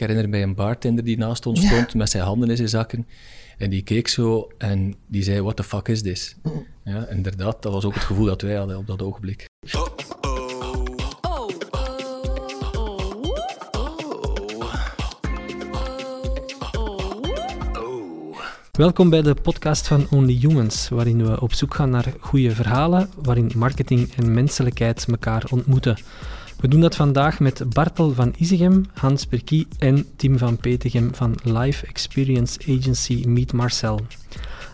Ik herinner mij een bartender die naast ons stond met zijn handen in zijn zakken. En die keek zo en die zei, what the fuck is this? Ja, inderdaad, dat was ook het gevoel dat wij hadden op dat ogenblik. Welkom bij de podcast van Only Humans, waarin we op zoek gaan naar goede verhalen, waarin marketing en menselijkheid elkaar ontmoeten. We doen dat vandaag met Bartel van Isegem, Hans Perkie en Tim van Petegem van Live Experience Agency Meet Marcel.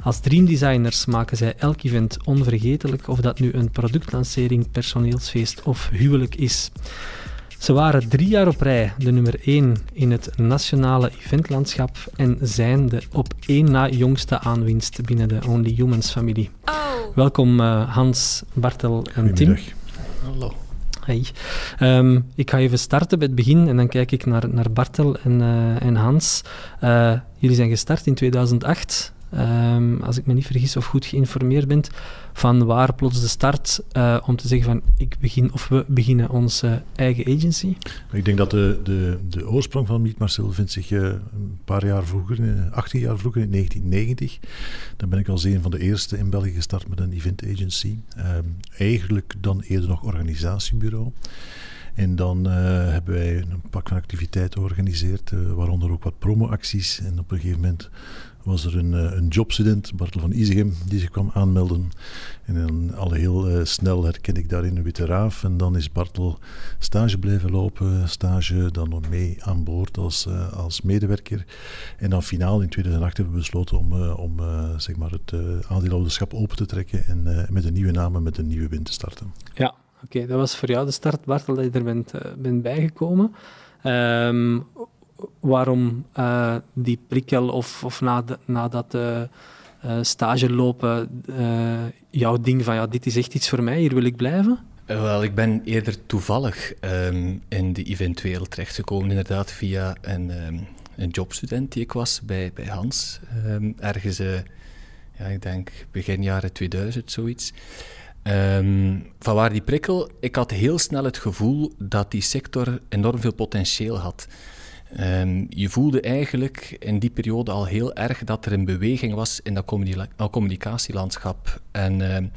Als dreamdesigners maken zij elk event onvergetelijk, of dat nu een productlancering, personeelsfeest of huwelijk is. Ze waren drie jaar op rij de nummer één in het nationale eventlandschap en zijn de op één na jongste aanwinst binnen de Only Humans familie. Welkom uh, Hans, Bartel en Tim. Hallo. Hey. Um, ik ga even starten bij het begin en dan kijk ik naar, naar Bartel en, uh, en Hans. Uh, jullie zijn gestart in 2008. Um, als ik me niet vergis of goed geïnformeerd ben, van waar plots de start uh, om te zeggen van ik begin of we beginnen onze eigen agency? Ik denk dat de, de, de oorsprong van Meet Marcel vindt zich uh, een paar jaar vroeger, 18 jaar vroeger, in 1990. Dan ben ik als een van de eerste in België gestart met een event agency. Um, eigenlijk dan eerder nog organisatiebureau. En dan hebben wij een pak van activiteiten georganiseerd, waaronder ook wat promoacties. En op een gegeven moment was er een, uh, een jobstudent, Bartel van Isegem, die zich kwam aanmelden. En dan al heel snel herken ik daarin een witte raaf. En dan is Bartel stage blijven lopen, stage dan nog mee aan boord als, als medewerker. En dan finaal in 2008 hebben we besloten om, om zeg maar het aandeelhouderschap open te trekken en met een nieuwe naam en met een nieuwe wind te starten. Ja, Oké, dat was voor jou de start, Bartel, dat je er bent, bent bijgekomen. Um, waarom uh, die prikkel of, of na, na dat uh, stage lopen jouw ding van ja, dit is echt iets voor mij, hier wil ik blijven? Wel, ik ben eerder toevallig um, in de eventwereld terechtgekomen, inderdaad via een, um, een jobstudent die ik was bij, bij Hans. ergens, ja, ik denk begin jaren 2000, zoiets. Um, van waar die prikkel? Ik had heel snel het gevoel dat die sector enorm veel potentieel had. Um, je voelde eigenlijk in die periode al heel erg dat er een beweging was in dat communicatielandschap. En um,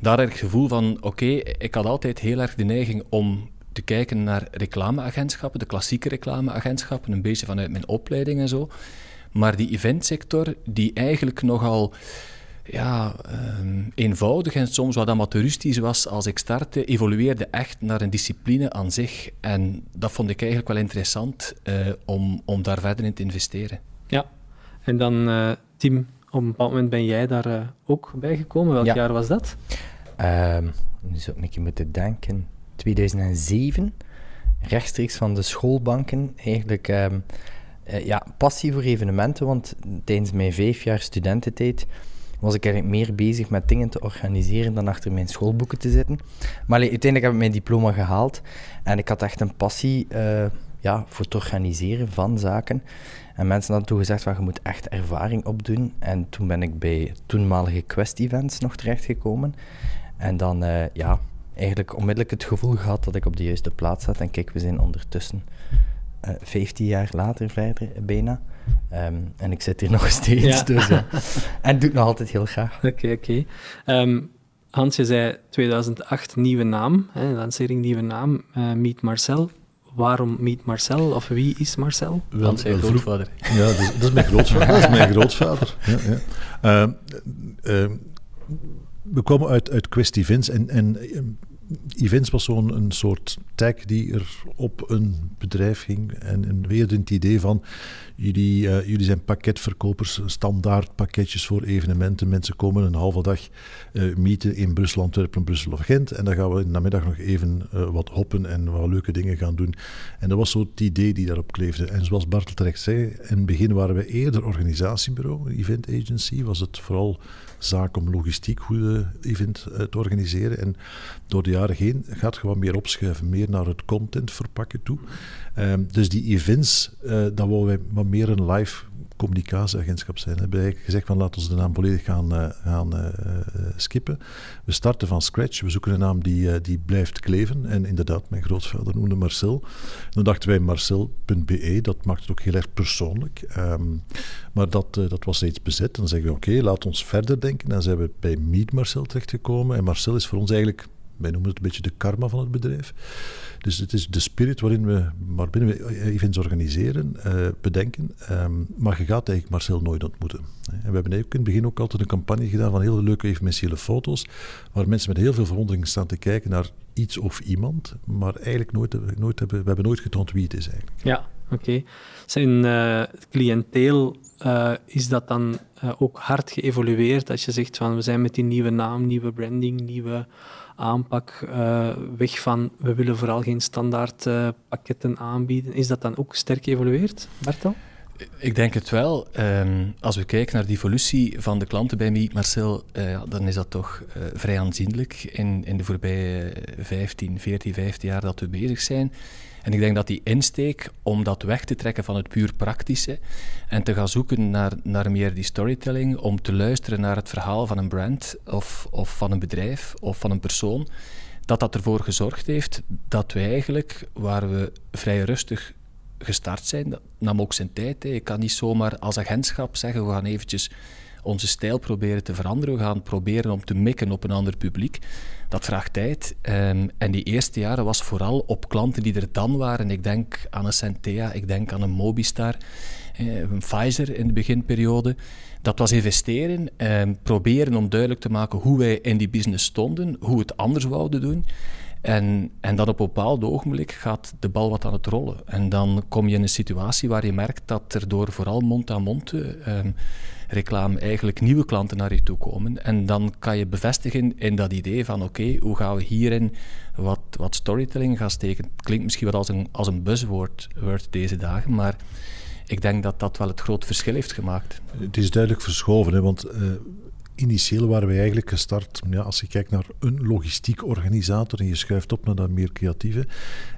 daar had ik het gevoel van, oké, ik had altijd heel erg de neiging om te kijken naar reclameagentschappen, de klassieke reclameagentschappen, een beetje vanuit mijn opleiding en zo. Maar die eventsector, die eigenlijk nogal ja, um, eenvoudig en soms wat amateuristisch was als ik startte, evolueerde echt naar een discipline aan zich. En dat vond ik eigenlijk wel interessant uh, om, om daar verder in te investeren. Ja, en dan uh, Tim, op een bepaald moment ben jij daar uh, ook bij gekomen. Welk ja. jaar was dat? Um, nu zou ik een keer moeten denken. 2007, rechtstreeks van de schoolbanken. Eigenlijk um, ja, passie voor evenementen, want tijdens mijn vijf jaar studententijd was ik eigenlijk meer bezig met dingen te organiseren dan achter mijn schoolboeken te zitten. Maar uiteindelijk heb ik mijn diploma gehaald en ik had echt een passie uh, ja, voor het organiseren van zaken. En mensen hadden toen gezegd, van, je moet echt ervaring opdoen. En toen ben ik bij toenmalige Quest Events nog terechtgekomen. En dan, uh, ja, eigenlijk onmiddellijk het gevoel gehad dat ik op de juiste plaats zat. En kijk, we zijn ondertussen uh, 15 jaar later verder, bijna. Um, en ik zit hier nog steeds. Ja. Dus, ja. en doe het nog altijd heel graag. Oké, okay, oké. Okay. Um, Hans, je zei 2008 nieuwe naam, hè, lancering nieuwe naam, uh, Meet Marcel. Waarom Meet Marcel? Of wie is Marcel? Wel, Hans, zijn grootvader. Ja, dat is, dat is, mijn grootvader. dat is mijn grootvader. Ja, ja. Uh, uh, we komen uit, uit Quest Events en, en Events was zo'n een soort tag die er op een bedrijf ging. En, en weer het idee van, jullie, uh, jullie zijn pakketverkopers, standaard pakketjes voor evenementen. Mensen komen een halve dag uh, in Brussel, Antwerpen, Brussel of Gent. En dan gaan we in de namiddag nog even uh, wat hoppen en wat leuke dingen gaan doen. En dat was zo het idee die daarop kleefde. En zoals Bartel terecht zei, in het begin waren we eerder organisatiebureau, event agency. Was het vooral zaak om logistiek goed event te organiseren. En door de jaren heen gaat gewoon meer opschuiven, meer naar het content verpakken toe. Um, dus die events, uh, dat willen wij wat meer een live communicatieagentschap zijn. We hebben eigenlijk gezegd van laten we de naam volledig gaan, uh, gaan uh, skippen. We starten van scratch. We zoeken een naam die, die blijft kleven. En inderdaad, mijn grootvader noemde Marcel. Dan dachten wij marcel.be. Dat maakt het ook heel erg persoonlijk. Um, maar dat, dat was steeds bezet. Dan zeggen we oké, laat ons verder denken. Dan zijn we bij Meet Marcel terechtgekomen. En Marcel is voor ons eigenlijk wij noemen het een beetje de karma van het bedrijf. Dus het is de spirit waarin we, waarbinnen we events organiseren, uh, bedenken. Um, maar je gaat eigenlijk Marcel nooit ontmoeten. En we hebben eigenlijk in het begin ook altijd een campagne gedaan van hele leuke evenementiële foto's, waar mensen met heel veel verwondering staan te kijken naar iets of iemand, maar eigenlijk nooit, nooit hebben, we hebben nooit getoond wie het is eigenlijk. Ja, oké. Okay. Zijn uh, cliënteel, is dat dan ook hard geëvolueerd? Als je zegt van we zijn met die nieuwe naam, nieuwe branding, nieuwe aanpak uh, weg van we willen vooral geen standaard uh, pakketten aanbieden. Is dat dan ook sterk geëvolueerd, Bertel? Ik denk het wel. Um, als we kijken naar de evolutie van de klanten bij mij, Marcel, uh, dan is dat toch vrij aanzienlijk in, in de voorbije 15, 14, 15 jaar dat we bezig zijn. En ik denk dat die insteek om dat weg te trekken van het puur praktische en te gaan zoeken naar, naar meer die storytelling, om te luisteren naar het verhaal van een brand of, of van een bedrijf of van een persoon, dat dat ervoor gezorgd heeft dat we eigenlijk, waar we vrij rustig gestart zijn, nam ook zijn tijd. Hè. Je kan niet zomaar als agentschap zeggen, we gaan eventjes onze stijl proberen te veranderen. We gaan proberen om te mikken op een ander publiek. Dat vraagt tijd. Um, en die eerste jaren was vooral op klanten die er dan waren. Ik denk aan een Centea, ik denk aan een Mobistar, eh, een Pfizer in de beginperiode. Dat was investeren, eh, proberen om duidelijk te maken hoe wij in die business stonden, hoe we het anders wouden doen. En, en dan op een bepaald ogenblik gaat de bal wat aan het rollen. En dan kom je in een situatie waar je merkt dat er door vooral mond-aan-mond reclame eigenlijk nieuwe klanten naar je toe komen. En dan kan je bevestigen in dat idee van oké, hoe gaan we hierin wat, wat storytelling gaan steken. Klinkt misschien wat als een, als een buzzword deze dagen, maar ik denk dat dat wel het groot verschil heeft gemaakt. Het is duidelijk verschoven, hè, want uh, initieel waren wij eigenlijk gestart, ja, als je kijkt naar een logistiek organisator en je schuift op naar dat meer creatieve.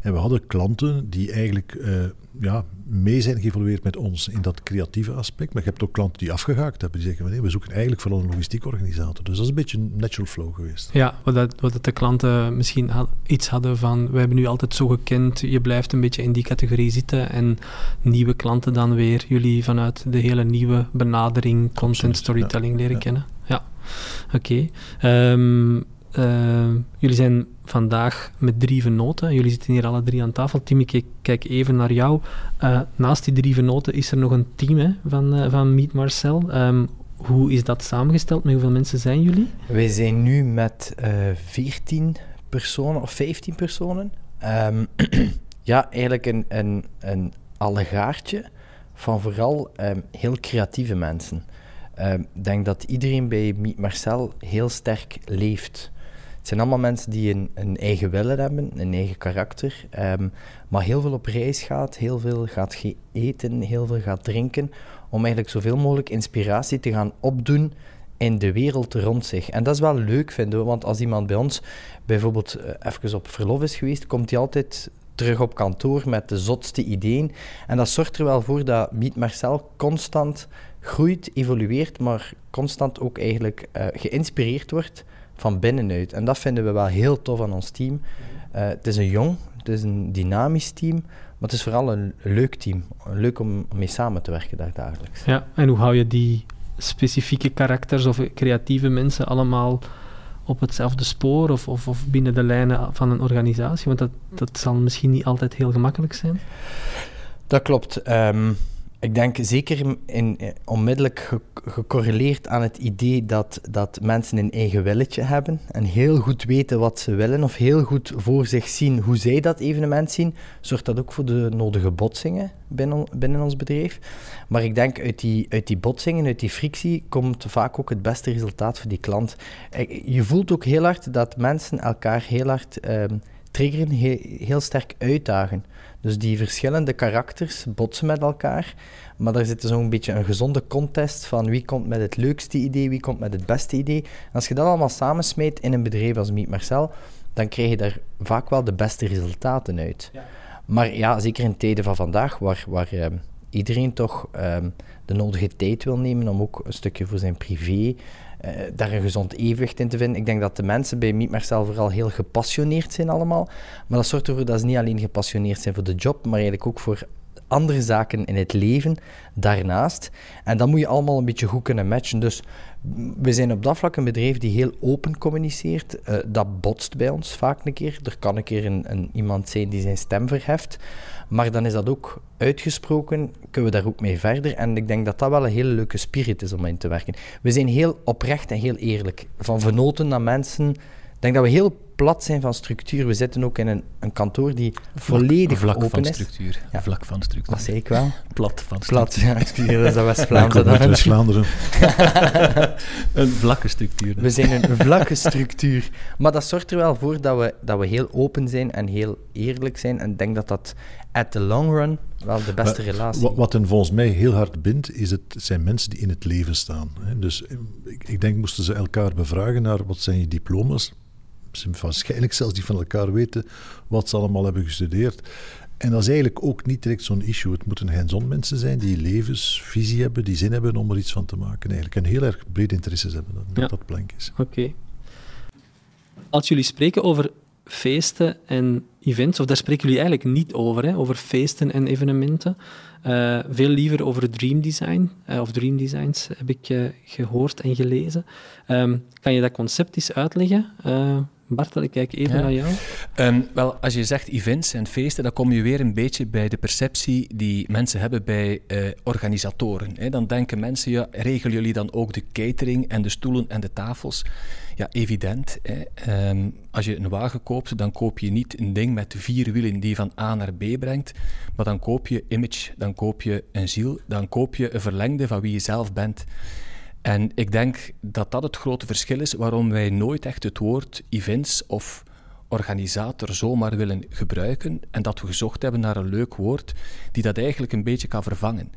En we hadden klanten die eigenlijk uh, ja, mee zijn geëvolueerd met ons in dat creatieve aspect. Maar je hebt ook klanten die afgehaakt hebben. Die zeggen, nee, we zoeken eigenlijk vooral een logistiek organisator. Dus dat is een beetje een natural flow geweest. Ja, wat, dat, wat de klanten misschien had, iets hadden van, we hebben nu altijd zo gekend, je blijft een beetje in die categorie zitten. En nieuwe klanten dan weer, jullie vanuit de hele nieuwe benadering, content storytelling leren ja. kennen. Oké. Um, uh, jullie zijn vandaag met drie venoten. Jullie zitten hier alle drie aan tafel. Tim, ik kijk even naar jou. Uh, naast die drie venoten is er nog een team hè, van, uh, van Meet Marcel. Um, hoe is dat samengesteld? Met hoeveel mensen zijn jullie? Wij zijn nu met uh, 14 personen of 15 personen. Ja, eigenlijk een, een, een allegaartje van vooral heel creatieve mensen. Ik denk dat iedereen bij Meet Marcel heel sterk leeft. Het zijn allemaal mensen die een, een eigen willen hebben, een eigen karakter, um, maar heel veel op reis gaat, heel veel gaat eten, heel veel gaat drinken, om eigenlijk zoveel mogelijk inspiratie te gaan opdoen in de wereld rond zich. En dat is wel leuk, vinden want als iemand bij ons bijvoorbeeld uh, even op verlof is geweest, komt hij altijd terug op kantoor met de zotste ideeën. En dat zorgt er wel voor dat Meet Marcel constant groeit, evolueert, maar constant ook eigenlijk uh, geïnspireerd wordt van binnenuit. En dat vinden we wel heel tof aan ons team. Uh, het is een jong, het is een dynamisch team, maar het is vooral een leuk team. Leuk om mee samen te werken daar dagelijks. Ja, en hoe hou je die specifieke karakters of creatieve mensen allemaal op hetzelfde spoor of, of, of binnen de lijnen van een organisatie? Want dat, dat zal misschien niet altijd heel gemakkelijk zijn. Dat klopt. Um, ik denk zeker in, onmiddellijk gecorreleerd aan het idee dat, dat mensen een eigen willetje hebben en heel goed weten wat ze willen of heel goed voor zich zien hoe zij dat evenement zien, zorgt dat ook voor de nodige botsingen binnen, binnen ons bedrijf. Maar ik denk uit die, uit die botsingen, uit die frictie, komt vaak ook het beste resultaat voor die klant. Je voelt ook heel hard dat mensen elkaar heel hard uh, triggeren, heel, heel sterk uitdagen. Dus die verschillende karakters botsen met elkaar. Maar daar zit zo'n beetje een gezonde contest van wie komt met het leukste idee, wie komt met het beste idee. En als je dat allemaal samensmeet in een bedrijf als Meet Marcel, dan krijg je daar vaak wel de beste resultaten uit. Ja. Maar ja, zeker in tijden van vandaag, waar, waar uh, iedereen toch ehm, de nodige tijd wil nemen om ook een stukje voor zijn privé uh, daar een gezond evenwicht in te vinden. Ik denk dat de mensen bij Meet Marcel vooral heel gepassioneerd zijn allemaal. Maar dat zorgt ervoor dat ze niet alleen gepassioneerd zijn voor de job, maar eigenlijk ook voor andere zaken in het leven daarnaast. En dat moet je allemaal een beetje goed kunnen matchen. Dus we zijn op dat vlak een bedrijf die heel open communiceert. Uh, dat botst bij ons vaak een keer. Er kan een keer een, een, iemand zijn die zijn stem verheft. Maar dan is dat ook uitgesproken, kunnen we daar ook mee verder. En ik denk dat dat wel een hele leuke spirit is om in te werken. We zijn heel oprecht en heel eerlijk. Van vernoten naar mensen. Ik denk dat we heel plat zijn van structuur. We zitten ook in een, een kantoor die volledig vlak open van is. Structuur. Ja. Vlak van structuur. Dat zei ik wel. Plat van Plat, structuur. ja, excuseer, dat is dat Ja, West-Vlaamse. dan. West-Vlaanderen. een vlakke structuur. We zijn een vlakke structuur. Maar dat zorgt er wel voor dat we, dat we heel open zijn en heel eerlijk zijn. En ik denk dat dat at the long run wel de beste Maar relatie Wat, wat hen volgens mij heel hard bindt, is het zijn mensen die in het leven staan. Dus ik, ik denk, moesten ze elkaar bevragen naar wat zijn je diploma's, ze waarschijnlijk zelfs niet van elkaar weten wat ze allemaal hebben gestudeerd. En dat is eigenlijk ook niet direct zo'n issue. Het moeten hands-on mensen zijn die levensvisie hebben, die zin hebben om er iets van te maken eigenlijk. En heel erg breed interesses hebben, dat Ja. dat blank is. Oké. Als jullie spreken over feesten en events, of daar spreken jullie eigenlijk niet over, hè, over feesten en evenementen. Eh, veel liever over dream design, eh, of dream designs heb ik eh, gehoord en gelezen. Ehm, kan je dat concept eens uitleggen? Bartel, ik kijk even Ja. naar jou. Ehm, wel, als je zegt events en feesten, dan kom je weer een beetje bij de perceptie die mensen hebben bij eh, organisatoren. Hè. Dan denken mensen, ja, regelen jullie dan ook de catering en de stoelen en de tafels? Ja, evident. Hè. Ehm, als je een wagen koopt, dan koop je niet een ding met vier wielen die van A naar B brengt, maar dan koop je image, dan koop je een ziel, dan koop je een verlengde van wie je zelf bent. En ik denk dat dat het grote verschil is waarom wij nooit echt het woord events of organisator zomaar willen gebruiken en dat we gezocht hebben naar een leuk woord die dat eigenlijk een beetje kan vervangen.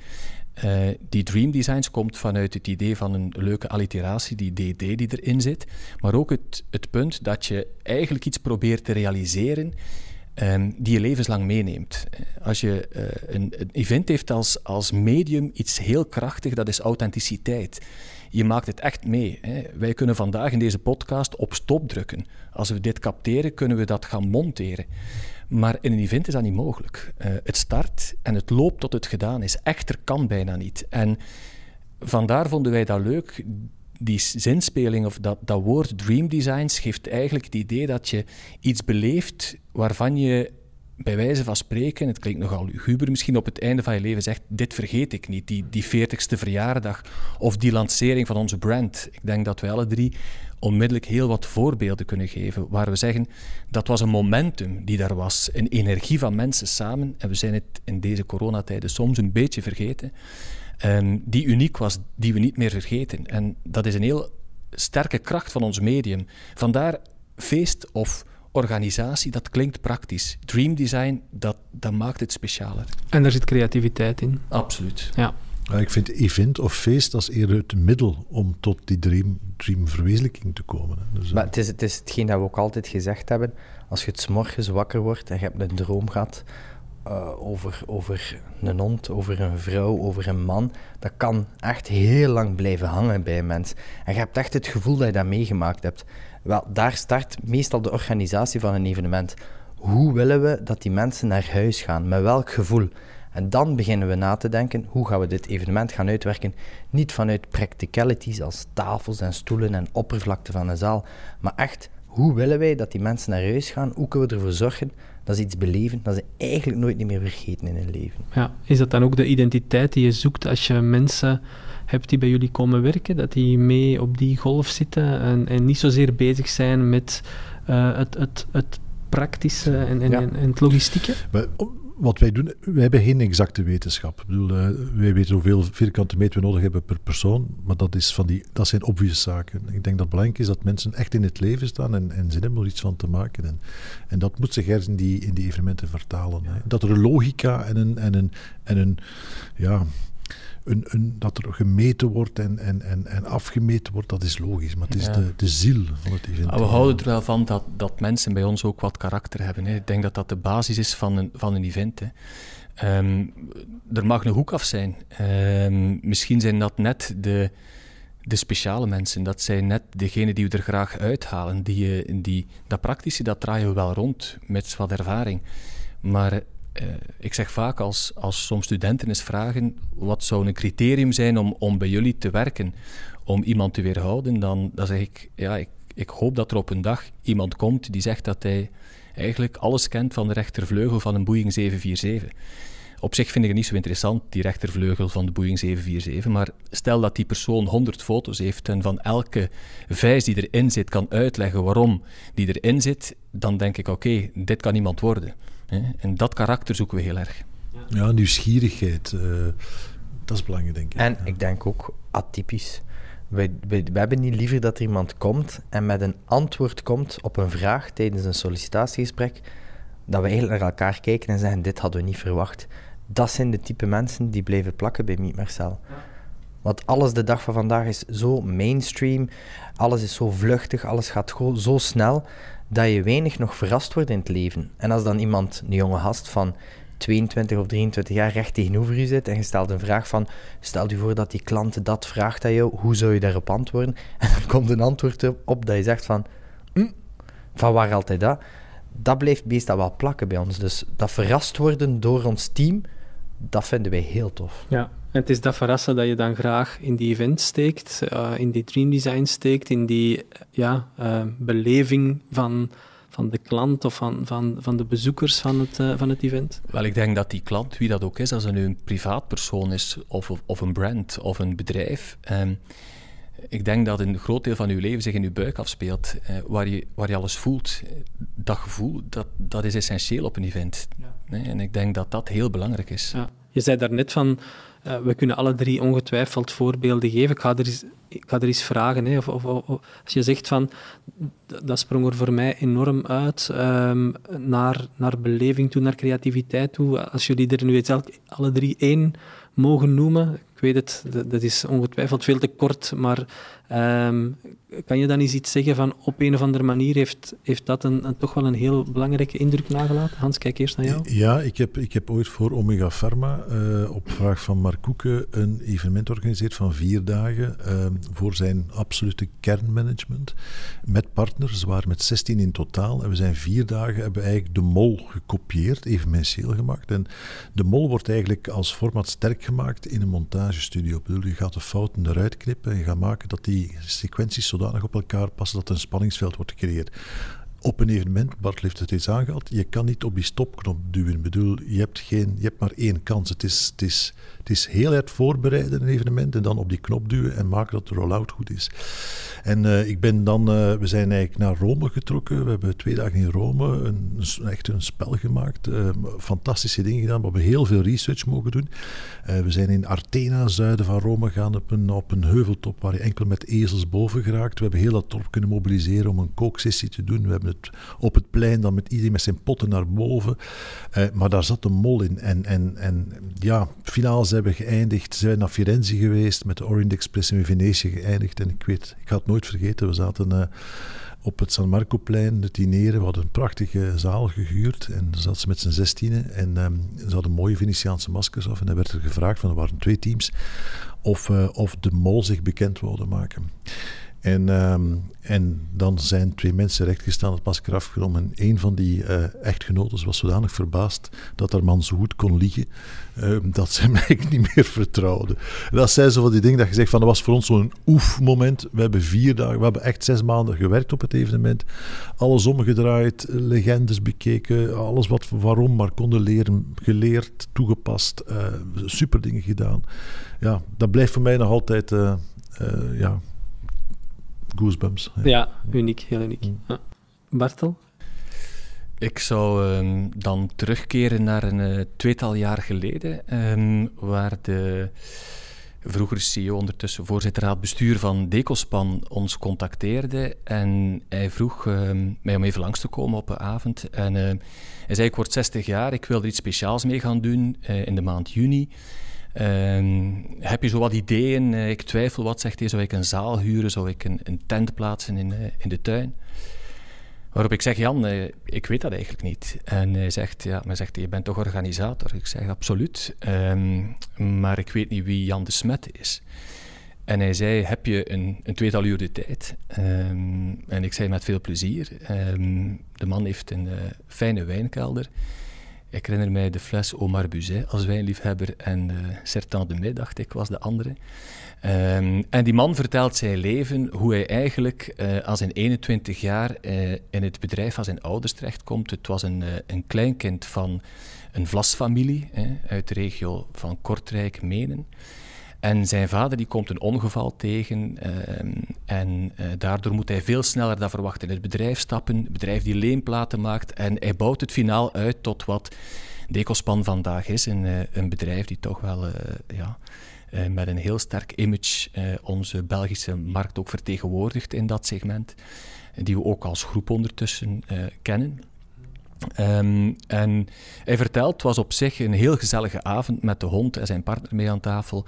Eh, die Dream Designs komt vanuit het idee van een leuke alliteratie, die DD die erin zit, maar ook het, het punt dat je eigenlijk iets probeert te realiseren ehm, die je levenslang meeneemt. Eh, Als je eh, een, een event heeft als, als medium iets heel krachtig, dat is authenticiteit. Je maakt het echt mee. Hè. Wij kunnen vandaag in deze podcast op stop drukken. Als we dit capteren, kunnen we dat gaan monteren. Maar in een event is dat niet mogelijk. Eh, het start en het loopt tot het gedaan is. Echter kan bijna niet. En vandaar vonden wij dat leuk. Die zinspeling of dat, dat woord dream designs geeft eigenlijk het idee dat je iets beleeft waarvan je bij wijze van spreken, het klinkt nogal luguber, misschien op het einde van je leven zegt, dit vergeet ik niet, die, die 40ste verjaardag of die lancering van onze brand. Ik denk dat wij alle drie onmiddellijk heel wat voorbeelden kunnen geven, waar we zeggen, dat was een momentum die daar was, een energie van mensen samen, en we zijn het in deze coronatijden soms een beetje vergeten, ehm, die uniek was, die we niet meer vergeten. En dat is een heel sterke kracht van ons medium. Vandaar feest of organisatie, dat klinkt praktisch. Dream design, dat, dat maakt het specialer. En daar zit creativiteit in. Absoluut. Ja. Ik vind event of feest als eerder het middel om tot die dream, dreamverwezenlijking te komen. Dus, eh, Maar het is, het is hetgeen dat we ook altijd gezegd hebben. Als je het 's morgens wakker wordt en je hebt een droom gehad eh, over, over een hond, over een vrouw, over een man, dat kan echt heel lang blijven hangen bij een mens. En je hebt echt het gevoel dat je dat meegemaakt hebt. Wel, daar start meestal de organisatie van een evenement. Hoe willen we dat die mensen naar huis gaan? Met welk gevoel? En dan beginnen we na te denken, hoe gaan we dit evenement gaan uitwerken? Niet vanuit practicalities als tafels en stoelen en oppervlakte van een zaal, maar echt, hoe willen wij dat die mensen naar huis gaan? Hoe kunnen we ervoor zorgen dat ze iets beleven dat ze eigenlijk nooit niet meer vergeten in hun leven? Ja. Is dat dan ook de identiteit die je zoekt als je mensen hebt die bij jullie komen werken? Dat die mee op die golf zitten en, en niet zozeer bezig zijn met eh, het, het, het praktische en, en, Ja. en, en het logistieke? Maar wat wij doen, wij hebben geen exacte wetenschap. Ik bedoel, eh, wij weten hoeveel vierkante meter we nodig hebben per persoon, maar dat, is van die, dat zijn obvious zaken. Ik denk dat het belangrijk is dat mensen echt in het leven staan en, en zin hebben om iets van te maken. En, en dat moet zich ergens in die, in die evenementen vertalen. Hè. Dat er een logica en een, en een, en een ja, een, een, dat er gemeten wordt en, en, en, en afgemeten wordt, dat is logisch. Maar het is Ja. de, de ziel van het event. Maar we houden er wel van dat, dat mensen bij ons ook wat karakter hebben. Hè. Ik denk dat dat de basis is van een, van een event. Hè. Ehm, er mag een hoek af zijn. Ehm, misschien zijn dat net de, de speciale mensen. Dat zijn net degenen die we er graag uithalen. Die, die, dat praktische, dat draaien we wel rond met wat ervaring. Maar uh, ik zeg vaak als, als soms studenten eens vragen wat zou een criterium zijn om, om bij jullie te werken, om iemand te weerhouden, dan, dan zeg ik, ja, ik, ik hoop dat er op een dag iemand komt die zegt dat hij eigenlijk alles kent van de rechtervleugel van een Boeing 747. Op zich vind ik het niet zo interessant, die rechtervleugel van de Boeing 747, maar stel dat die persoon 100 foto's heeft en van elke vijs die erin zit kan uitleggen waarom die erin zit, dan denk ik, oké, dit kan iemand worden. En dat karakter zoeken we heel erg. Ja, nieuwsgierigheid, uh, dat is belangrijk, denk ik. En ik denk ook atypisch. We, we, we, hebben niet liever dat er iemand komt en met een antwoord komt op een vraag tijdens een sollicitatiegesprek, dat we eigenlijk naar elkaar kijken en zeggen, dit hadden we niet verwacht. Dat zijn de type mensen die blijven plakken bij Meet Marcel. Want alles de dag van vandaag is zo mainstream, alles is zo vluchtig, alles gaat zo snel, dat je weinig nog verrast wordt in het leven. En als dan iemand, een jonge gast van 22 of 23 jaar recht tegenover je zit en je stelt een vraag van, stel je voor dat die klant dat vraagt aan jou, hoe zou je daarop antwoorden? En dan komt een antwoord op dat je zegt van, hm, van waar altijd dat? Dat blijft meestal wel plakken bij ons. Dus dat verrast worden door ons team, dat vinden wij heel tof. Ja, en het is dat verrassen dat je dan graag in die event steekt, uh, in die dream design steekt, in die ja, uh, beleving van van de klant of van, van, van de bezoekers van het, uh, van het event? Wel, ik denk dat die klant, wie dat ook is, als het nu een privaatpersoon is of, of, of een brand of een bedrijf, um, ik denk dat een groot deel van uw leven zich in uw buik afspeelt, uh, waar, je, waar je alles voelt. Dat gevoel, dat, dat is essentieel op een event. Ja. Nee? En ik denk dat dat heel belangrijk is. Ja. Je zei daarnet van, uh, we kunnen alle drie ongetwijfeld voorbeelden geven. Ik ga er eens, ik ga er vragen. Hè, of, als je zegt van, dat sprong er voor mij enorm uit, um, naar, naar beleving toe, naar creativiteit toe. Als jullie er nu eens alle drie één mogen noemen, weet het, dat is ongetwijfeld veel te kort, maar Um, kan je dan eens iets zeggen van op een of andere manier heeft, heeft dat een, een, toch wel een heel belangrijke indruk nagelaten? Hans, kijk eerst naar jou. Ja, ik heb, ik heb ooit voor Omega Pharma uh, op vraag van Mark Koeken een evenement georganiseerd van vier dagen uh, voor zijn absolute kernmanagement met partners. Waren met 16 in totaal en we zijn vier dagen hebben eigenlijk de mol gekopieerd, evenementieel gemaakt. En de mol wordt eigenlijk als format sterk gemaakt in een montagestudio. Ik bedoel, je gaat de fouten eruit knippen en je gaat maken dat die sequenties zodanig op elkaar passen dat er een spanningsveld wordt gecreëerd. Op een evenement, Bart heeft het eens aangehaald, je kan niet op die stopknop duwen. Ik bedoel, je hebt, geen, je hebt maar één kans. Het is, het is het is heel erg voorbereiden, een evenement, en dan op die knop duwen en maken dat de rollout goed is. En uh, ik ben dan, uh, we zijn eigenlijk naar Rome getrokken. We hebben twee dagen in Rome een, echt een spel gemaakt. Uh, fantastische dingen gedaan. We hebben heel veel research mogen doen. we zijn in Artena, zuiden van Rome, gegaan op een, op een heuveltop waar je enkel met ezels boven geraakt. We hebben heel dat top kunnen mobiliseren om een kooksessie te doen. We hebben het op het plein dan met iedereen met zijn potten naar boven. maar daar zat een mol in. En, en, en ja, finaal zijn we geëindigd. Ze zijn naar Firenze geweest, met de Orient Express in Venetië geëindigd. En ik weet, ik ga het nooit vergeten, we zaten uh, op het San Marco-plein te dineren. We hadden een prachtige zaal gehuurd en zat ze met z'n zestienen. En um, ze hadden mooie Venetiaanse maskers af. En dan werd er gevraagd, van er waren twee teams, of, uh, of de mol zich bekend wilde maken. En, um, en dan zijn twee mensen rechtgestaan, het masker afgenomen. En een van die uh, echtgenoten was zodanig verbaasd dat haar man zo goed kon liegen, uh, dat ze eigenlijk niet meer vertrouwde. En dat zijn zo van die dingen dat je zegt van, dat was voor ons zo'n oefmoment. We hebben vier dagen, we hebben echt zes maanden gewerkt op het evenement. Alles omgedraaid, legendes bekeken, alles wat waarom maar konden leren, geleerd, toegepast, uh, super dingen gedaan. Ja, dat blijft voor mij nog altijd, uh, ja goosebumps. Ja, ja uniek, heel uniek. Mm. Ja. Bartel? Ik zou um, dan terugkeren naar een uh, tweetal jaar geleden, um, waar de vroegere CEO, ondertussen voorzitter raad bestuur van Decospan, ons contacteerde. En hij vroeg um, mij om even langs te komen op een avond. En uh, hij zei, ik word 60 jaar, ik wil er iets speciaals mee gaan doen uh, in de maand juni. Uh, heb je zo wat ideeën? Uh, ik twijfel wat, zegt hij. Zou ik een zaal huren? Zou ik een, een tent plaatsen in, uh, in de tuin? Waarop ik zeg, Jan, eh, ik weet dat eigenlijk niet. En hij zegt, ja, maar zegt, je bent toch organisator? Ik zeg, absoluut. Ehm, maar ik weet niet wie Jan de Smet is. En hij zei, heb je een, een tweetal uur de tijd? Ehm, en ik zei, met veel plezier. Ehm, de man heeft een fijne wijnkelder. Ik herinner mij de fles Omar Buzet als wijnliefhebber en uh, Sertan de Mai, dacht ik, was de andere. Um, en die man vertelt zijn leven, hoe hij eigenlijk uh, als zijn 21 jaar uh, in het bedrijf van zijn ouders terechtkomt. Het was een, een kleinkind van een vlasfamilie uit de regio van Kortrijk, Menen. En zijn vader die komt een ongeval tegen ehm, en daardoor moet hij veel sneller dan verwacht in het bedrijf stappen. Het bedrijf die leenplaten maakt en hij bouwt het finaal uit tot wat Decospan vandaag is. Een, een bedrijf die toch wel ja, uh, met een heel sterk image onze Belgische markt ook vertegenwoordigt in dat segment, die we ook als groep ondertussen kennen. Um, en hij vertelt, het was op zich een heel gezellige avond met de hond en zijn partner mee aan tafel.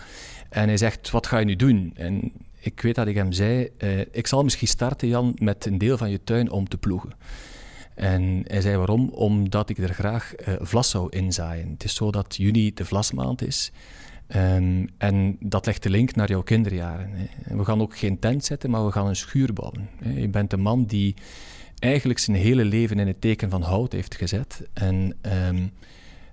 En hij zegt, wat ga je nu doen? En ik weet dat ik hem zei, ik zal misschien starten Jan met een deel van je tuin om te ploegen. En hij zei waarom? Omdat ik er graag vlas zou inzaaien. Het is zo dat juni de vlasmaand is. Um, en dat legt de link naar jouw kinderjaren. Hè. We gaan ook geen tent zetten, maar we gaan een schuur bouwen. Je bent een man die eigenlijk zijn hele leven in het teken van hout heeft gezet. En um,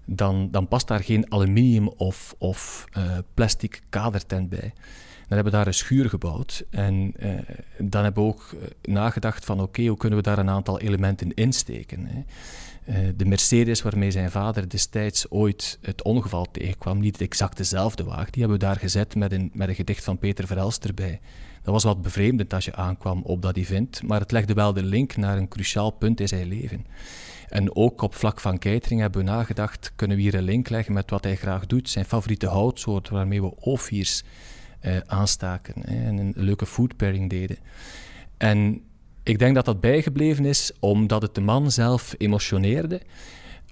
dan, dan past daar geen aluminium of, of uh, plastic kadertent bij. Dan hebben we daar een schuur gebouwd. En uh, dan hebben we ook nagedacht van oké, hoe kunnen we daar een aantal elementen insteken. Hè. De Mercedes waarmee zijn vader destijds ooit het ongeval tegenkwam, niet exact dezelfde wagen, die hebben we daar gezet met een, met een gedicht van Peter Verelst erbij. Dat was wat bevreemdend als je aankwam op dat event, maar het legde wel de link naar een cruciaal punt in zijn leven. En ook op vlak van catering hebben we nagedacht, kunnen we hier een link leggen met wat hij graag doet, zijn favoriete houtsoort waarmee we ofiers uh, aanstaken en een leuke food pairing deden. En ik denk dat dat bijgebleven is omdat het de man zelf emotioneerde.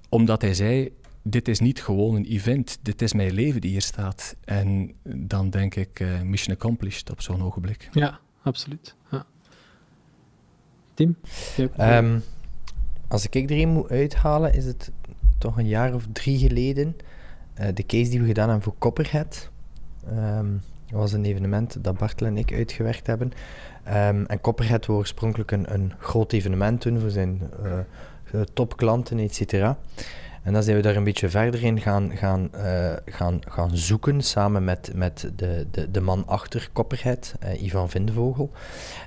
Omdat hij zei, dit is niet gewoon een event, dit is mijn leven die hier staat. En dan denk ik, uh, mission accomplished op zo'n ogenblik. Ja, absoluut. Ja. Tim? Um, als ik er een moet uithalen, is het toch een jaar of drie geleden. Uh, de case die we gedaan hebben voor Copperhead. Um, dat was een evenement dat Bartel en ik uitgewerkt hebben. Um, en Copperhead was oorspronkelijk een, een groot evenement toen voor zijn uh, topklanten, et cetera. En dan zijn we daar een beetje verder in gaan, gaan, uh, gaan, gaan zoeken samen met, met de, de, de man achter Copperhead, uh, Ivan Vindevogel. Um,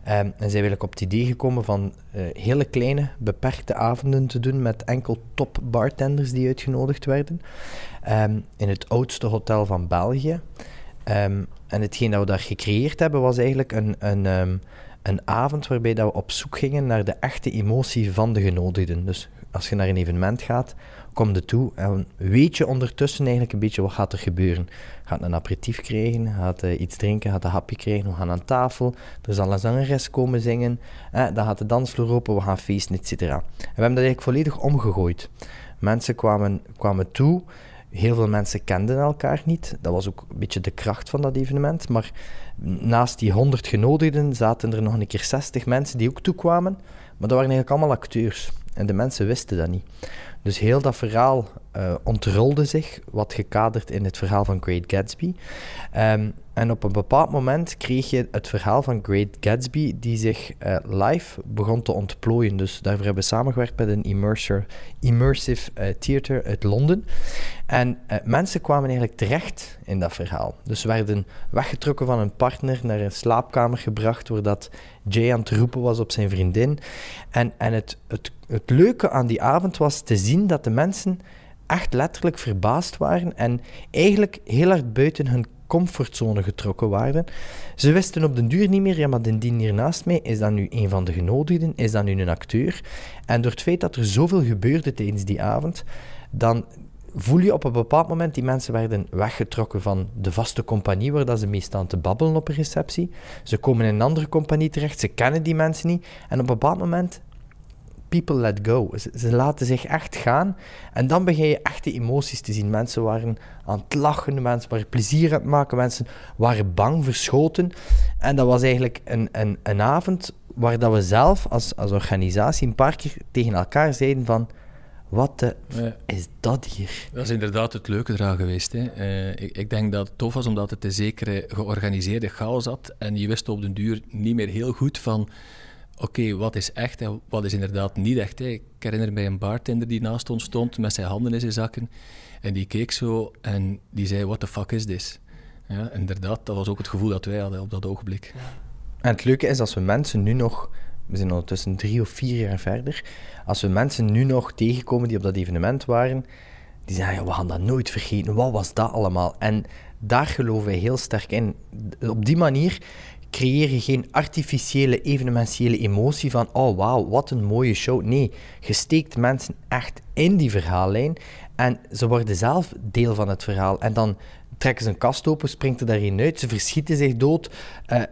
en zijn we eigenlijk op het idee gekomen van uh, hele kleine, beperkte avonden te doen met enkel top bartenders die uitgenodigd werden. Um, in het oudste hotel van België. Um, en hetgeen dat we daar gecreëerd hebben was eigenlijk een, een, een avond waarbij dat we op zoek gingen naar de echte emotie van de genodigden. Dus als je naar een evenement gaat, kom toe en weet je ondertussen eigenlijk een beetje wat gaat er gebeuren. Gaat een aperitief krijgen, gaat uh, iets drinken, gaat een hapje krijgen, we gaan aan tafel, er zal een zangeres komen zingen, eh, dan gaat de dansvloer open, we gaan feesten, etc. En we hebben dat eigenlijk volledig omgegooid. Mensen kwamen, kwamen toe Heel veel mensen kenden elkaar niet. Dat was ook een beetje de kracht van dat evenement. Maar naast die 100 genodigden zaten er nog een keer 60 mensen die ook toekwamen. Maar dat waren eigenlijk allemaal acteurs. En de mensen wisten dat niet. Dus heel dat verhaal uh, ontrolde zich, wat gekaderd in het verhaal van Great Gatsby. Um, en op een bepaald moment kreeg je het verhaal van Great Gatsby, die zich uh, live begon te ontplooien. Dus daarvoor hebben we samengewerkt met een immersive, immersive uh, theater uit Londen. En mensen kwamen eigenlijk terecht in dat verhaal. Dus werden weggetrokken van een partner, naar een slaapkamer gebracht, doordat Jay aan het roepen was op zijn vriendin. En, en het, het, het leuke aan die avond was te zien dat de mensen echt letterlijk verbaasd waren en eigenlijk heel hard buiten hun comfortzone getrokken waren. Ze wisten op den duur niet meer, ja, maar de dien hier naast mij, is dat nu een van de genodigden? Is dat nu een acteur? En door het feit dat er zoveel gebeurde tijdens die avond, dan voel je op een bepaald moment, die mensen werden weggetrokken van de vaste compagnie waar dat ze mee staan te babbelen op een receptie. Ze komen in een andere compagnie terecht, ze kennen die mensen niet. En op een bepaald moment people let go. Ze, laten zich echt gaan. En dan begin je echte emoties te zien. Mensen waren aan het lachen, mensen waren plezier aan het maken, mensen waren bang, verschoten. En dat was eigenlijk een, een, een avond waar dat we zelf als, als organisatie een paar keer tegen elkaar zeiden van wat de Ja. is dat hier? Dat is inderdaad het leuke eraan geweest. Hè. Eh, ik, ik denk dat het tof was omdat het een zekere georganiseerde chaos had. En je wist op den duur niet meer heel goed van... Oké, wat is echt en wat is inderdaad niet echt? Hè. Ik herinner mij een bartender die naast ons stond met zijn handen in zijn zakken. En die keek zo en die zei, what the fuck is this? Ja, inderdaad, dat was ook het gevoel dat wij hadden op dat ogenblik. En het leuke is als we mensen nu nog, we zijn ondertussen drie of vier jaar verder, als we mensen nu nog tegenkomen die op dat evenement waren, die zeggen, we gaan dat nooit vergeten, wat was dat allemaal? En daar geloven wij heel sterk in. Op die manier creëer je geen artificiële, evenementiële emotie van, oh wauw, wat een mooie show. Nee, je steekt mensen echt in die verhaallijn en ze worden zelf deel van het verhaal. En dan trekken ze een kast open, springt er daarin uit, ze verschieten zich dood. Eh,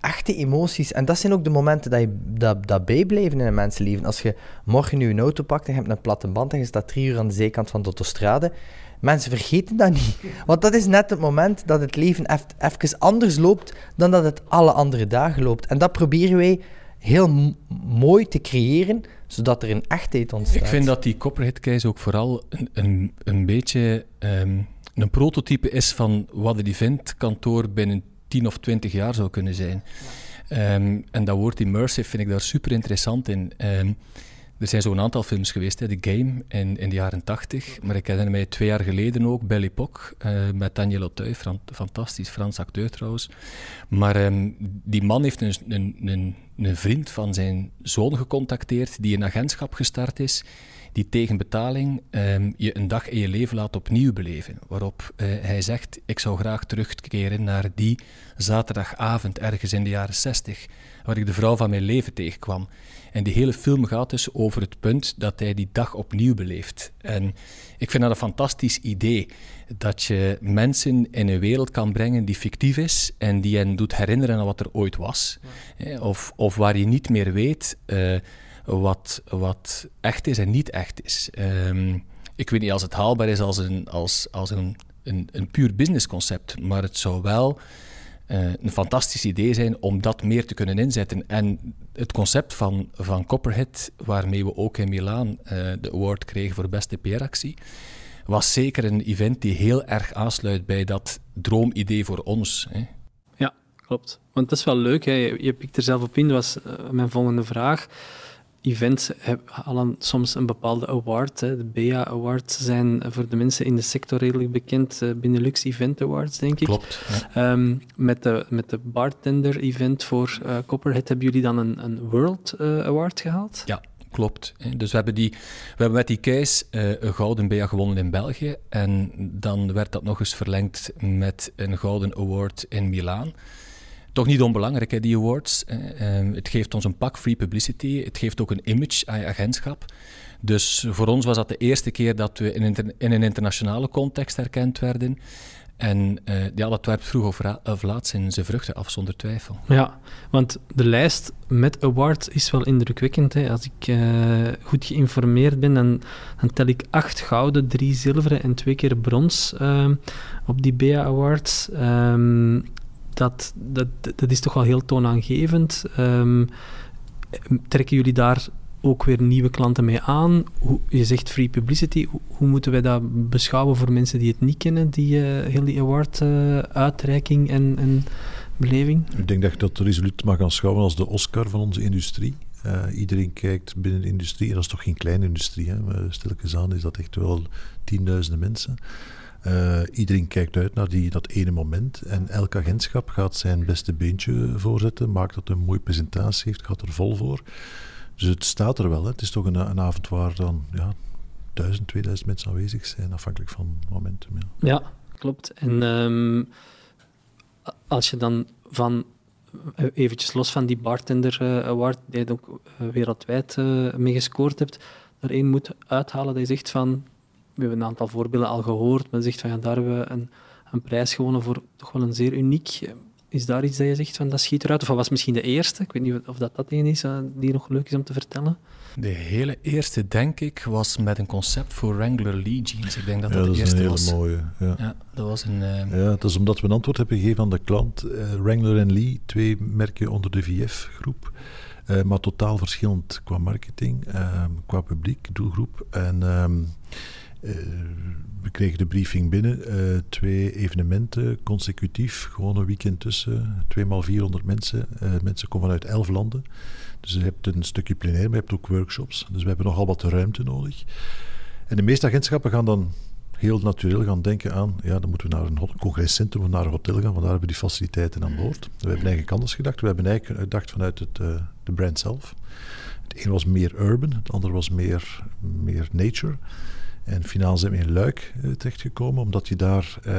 echte emoties. En dat zijn ook de momenten dat, je, dat, dat bijblijven in een mensenleven. Als je morgen nu een auto pakt en je hebt een platte band en je staat drie uur aan de zijkant van de autostrade, mensen vergeten dat niet. Want dat is net het moment dat het leven even anders loopt dan dat het alle andere dagen loopt. En dat proberen wij heel mooi te creëren, zodat er een echtheid ontstaat. Ik vind dat die Copperhead Case ook vooral een, een, een beetje ehm, een prototype is van wat het eventkantoor binnen 10 of 20 jaar zou kunnen zijn. Ehm, en dat woord immersive vind ik daar super interessant in. Ehm, er zijn zo'n aantal films geweest, hè, The Game in, in de jaren 80. Maar ik herinner mij twee jaar geleden ook Belle Époque eh, met Daniel Auteuil. Fran- fantastisch, Frans acteur trouwens. Maar ehm, die man heeft een, een, een, een vriend van zijn zoon gecontacteerd die een agentschap gestart is die tegen betaling ehm, je een dag in je leven laat opnieuw beleven. Waarop eh, hij zegt, ik zou graag terugkeren naar die zaterdagavond ergens in de jaren 60, waar ik de vrouw van mijn leven tegenkwam. En die hele film gaat dus over het punt dat hij die dag opnieuw beleeft. En ik vind dat een fantastisch idee, dat je mensen in een wereld kan brengen die fictief is en die hen doet herinneren aan wat er ooit was. Hè, Of, of waar je niet meer weet... eh, wat, wat echt is en niet echt is. Ehm, ik weet niet als het haalbaar is als een, als, als een, een, een puur businessconcept, maar het zou wel eh, een fantastisch idee zijn om dat meer te kunnen inzetten. En het concept van, van Copperhead, waarmee we ook in Milaan eh, de award kregen voor beste PR-actie, was zeker een event die heel erg aansluit bij dat droomidee voor ons. Hè. Ja, klopt. Want dat is wel leuk. Hè. Je, pikt er zelf op in. Dat was eh, mijn volgende vraag. Events halen soms een bepaalde award. Hè. De BEA Awards zijn voor de mensen in de sector redelijk bekend. eh, Benelux Event Awards, denk ik. Klopt. Ja. Ehm, met, de, met de bartender-event voor eh, Copperhead hebben jullie dan een, een World eh, Award gehaald? Ja, klopt. Dus we hebben, die, we hebben met die case een gouden BEA gewonnen in België. En dan werd dat nog eens verlengd met een gouden award in Milaan. Toch niet onbelangrijk, die awards. hè. Ehm, het geeft ons een pak free publicity. Het geeft ook een image aan je agentschap. Dus voor ons was dat de eerste keer dat we in, in een internationale context herkend werden. En eh, ja, dat werpt vroeg of, ra- laat zijn, vruchten af, zonder twijfel. Ja, want de lijst met awards is wel indrukwekkend. Hè. Als ik eh, goed geïnformeerd ben, dan, dan tel ik acht gouden, drie zilveren en twee keer brons ehm, op die BEA Awards. Ehm, dat, dat, dat is toch wel heel toonaangevend. Ehm, trekken jullie daar ook weer nieuwe klanten mee aan? Hoe, je zegt free publicity. Hoe, moeten wij dat beschouwen voor mensen die het niet kennen, die eh, heel die award-uitreiking en, en beleving? Ik denk dat je dat resoluut mag aanschouwen als de Oscar van onze industrie. Eh, iedereen kijkt binnen de industrie, en dat is toch geen kleine industrie, hè? maar stilletjes aan is dat echt wel tienduizenden mensen. Eh, iedereen kijkt uit naar die, dat ene moment en elk agentschap gaat zijn beste beentje voorzetten, maakt dat een mooie presentatie heeft, gaat er vol voor. Dus het staat er wel. Hè? Het is toch een, een avond waar dan ja, 1000, 2000 mensen aanwezig zijn, afhankelijk van momentum. Ja. Ja, klopt. En ehm, als je dan van, eh, eventjes los van die Bartender eh, Award, die je ook wereldwijd eh, mee gescoord hebt, er één moet uithalen dat je zegt van, we hebben een aantal voorbeelden al gehoord, maar je zegt van, ja, daar hebben we een, een prijs gewonnen voor toch wel een zeer uniek. Is daar iets dat je zegt van, dat schiet eruit? Of dat was misschien de eerste? Ik weet niet of dat dat een is eh, die nog leuk is om te vertellen. De hele eerste, denk ik, was met een concept voor Wrangler Lee Jeans. Ik denk dat Ja, dat, dat de is een eerste hele was. mooie. Ja. Ja, dat was een... eh, Ja, dat is omdat we een antwoord hebben gegeven aan de klant. Eh, Wrangler en Lee, twee merken onder de VF-groep. Uh, maar totaal verschillend qua marketing, ehm, qua publiek, doelgroep. En ehm, eh, we kregen de briefing binnen. Uh, twee evenementen consecutief, gewoon een weekend tussen. Tweemaal 400 mensen. mensen komen vanuit elf landen. Dus je hebt een stukje plenair, maar je hebt ook workshops. Dus we hebben nogal wat ruimte nodig. En de meeste agentschappen gaan dan heel natuurlijk gaan denken aan, ja, dan moeten we naar een congrescentrum of naar een hotel gaan, want daar hebben we die faciliteiten aan boord. We hebben eigenlijk anders gedacht. We hebben eigenlijk gedacht vanuit het, uh, de brand zelf. Het een was meer urban, het andere was meer, meer nature. En finaal zijn we in Luik uh, terechtgekomen, omdat je daar uh,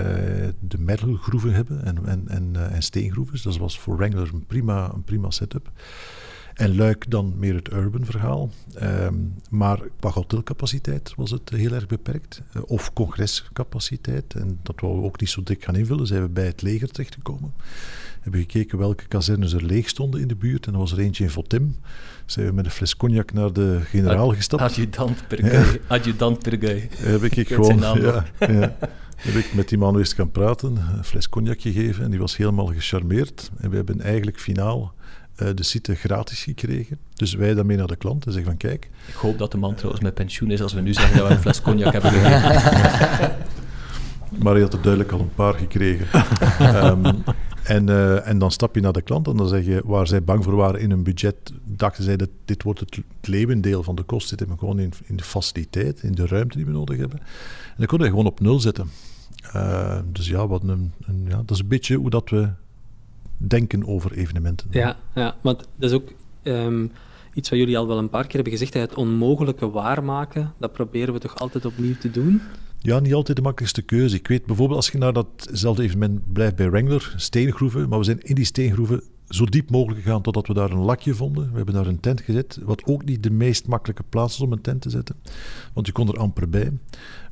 de metalgroeven hebben en, en, en, en steengroeven. Dus dat was voor Wrangler een prima, een prima setup. En Luik dan meer het urban verhaal. Um, maar qua hotelcapaciteit was het heel erg beperkt. Of congrescapaciteit. En dat wou we ook niet zo dik gaan invullen. Zijn we bij het leger terechtgekomen. Hebben gekeken welke kazernes er leeg stonden in de buurt. En er was er eentje in Votim. Zijn we met een fles cognac naar de generaal gestapt. Adjudant Perguy. Ja. Adjudant Perguy. Heb ik, ik gewoon... Ja, ja. heb ik met die man eens gaan praten. Een fles cognac gegeven. En die was helemaal gecharmeerd. En we hebben eigenlijk finaal uh, de site gratis gekregen. Dus wij daarmee naar de klant en zeggen van kijk... Ik hoop dat de man trouwens met pensioen is als we nu zeggen dat we een fles cognac hebben gegeven. maar hij had er duidelijk al een paar gekregen. um, en, uh, en dan stap je naar de klant en dan zeg je, waar zij bang voor waren in hun budget, dachten zij dat dit wordt het, levendeel van de kost, zit hem gewoon in, in de faciliteit, in de ruimte die we nodig hebben. En dan kon je gewoon op nul zetten. Uh, dus ja, wat een, een, ja, dat is een beetje hoe dat we denken over evenementen. Ja, ja want dat is ook um, iets wat jullie al wel een paar keer hebben gezegd. Het onmogelijke waarmaken, dat proberen we toch altijd opnieuw te doen? Ja, niet altijd de makkelijkste keuze. Ik weet bijvoorbeeld, als je naar datzelfde evenement blijft bij Wrangler, steengroeven, maar we zijn in die steengroeven zo diep mogelijk gegaan totdat we daar een lakje vonden. We hebben daar een tent gezet, wat ook niet de meest makkelijke plaats is om een tent te zetten, want je kon er amper bij.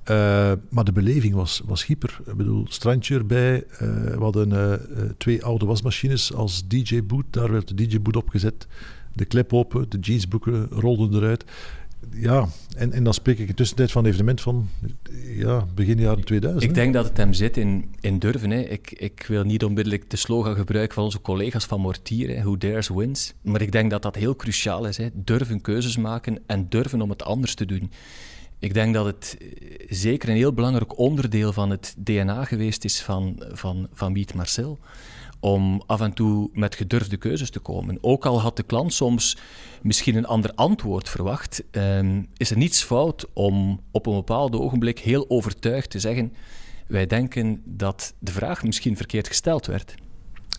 Uh, maar de beleving was, was hyper. Ik bedoel, strandje erbij. Uh, we hadden uh, twee oude wasmachines als DJ-boot. Daar werd de DJ-boot opgezet. De klep open, de jeansbroeken rolden eruit. Ja, en, en dan spreek ik in tussentijd van een evenement van ja, begin jaren 2000. Ik denk dat het hem zit in, in durven. Hè. Ik, ik wil niet onmiddellijk de slogan gebruiken van onze collega's van Mortier, hè, who dares wins. Maar ik denk dat dat heel cruciaal is. Hè. Durven keuzes maken en durven om het anders te doen. Ik denk dat het eh, zeker een heel belangrijk onderdeel van het DNA geweest is van, van, van Miet Marcel. Om af en toe met gedurfde keuzes te komen. Ook al had de klant soms misschien een ander antwoord verwacht, ehm, is er niets fout om op een bepaald ogenblik heel overtuigd te zeggen: Wij denken dat de vraag misschien verkeerd gesteld werd.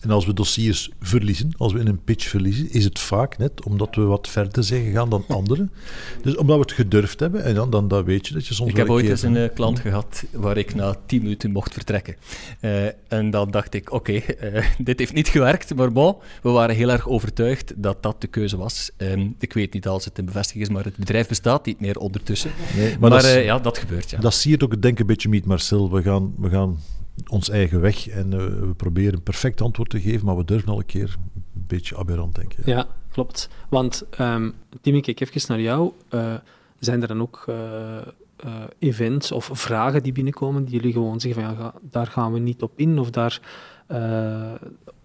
En als we dossiers verliezen, als we in een pitch verliezen, is het vaak net omdat we wat verder zijn gegaan dan anderen. Dus omdat we het gedurfd hebben, en dan, dan, dan weet je dat je soms. Ik heb ooit eens een uh, klant gehad waar ik na tien minuten mocht vertrekken. Uh, en dan dacht ik: oké, okay, uh, dit heeft niet gewerkt, maar bon, we waren heel erg overtuigd dat dat de keuze was. Um, ik weet niet als het een bevestiging is, maar het bedrijf bestaat niet meer ondertussen. Nee, maar, maar dat is, ja, dat gebeurt. Ja. Dat zie je ook, denk ik, een beetje met Marcel. We gaan. We gaan ons eigen weg en uh, we proberen een perfect antwoord te geven, maar we durven al een keer een beetje aberrant denken. Ja, ja klopt. Want um, Tim, ik kijk even naar jou. Uh, zijn er dan ook uh, events of vragen die binnenkomen die jullie gewoon zeggen van ja, daar gaan we niet op in of daar,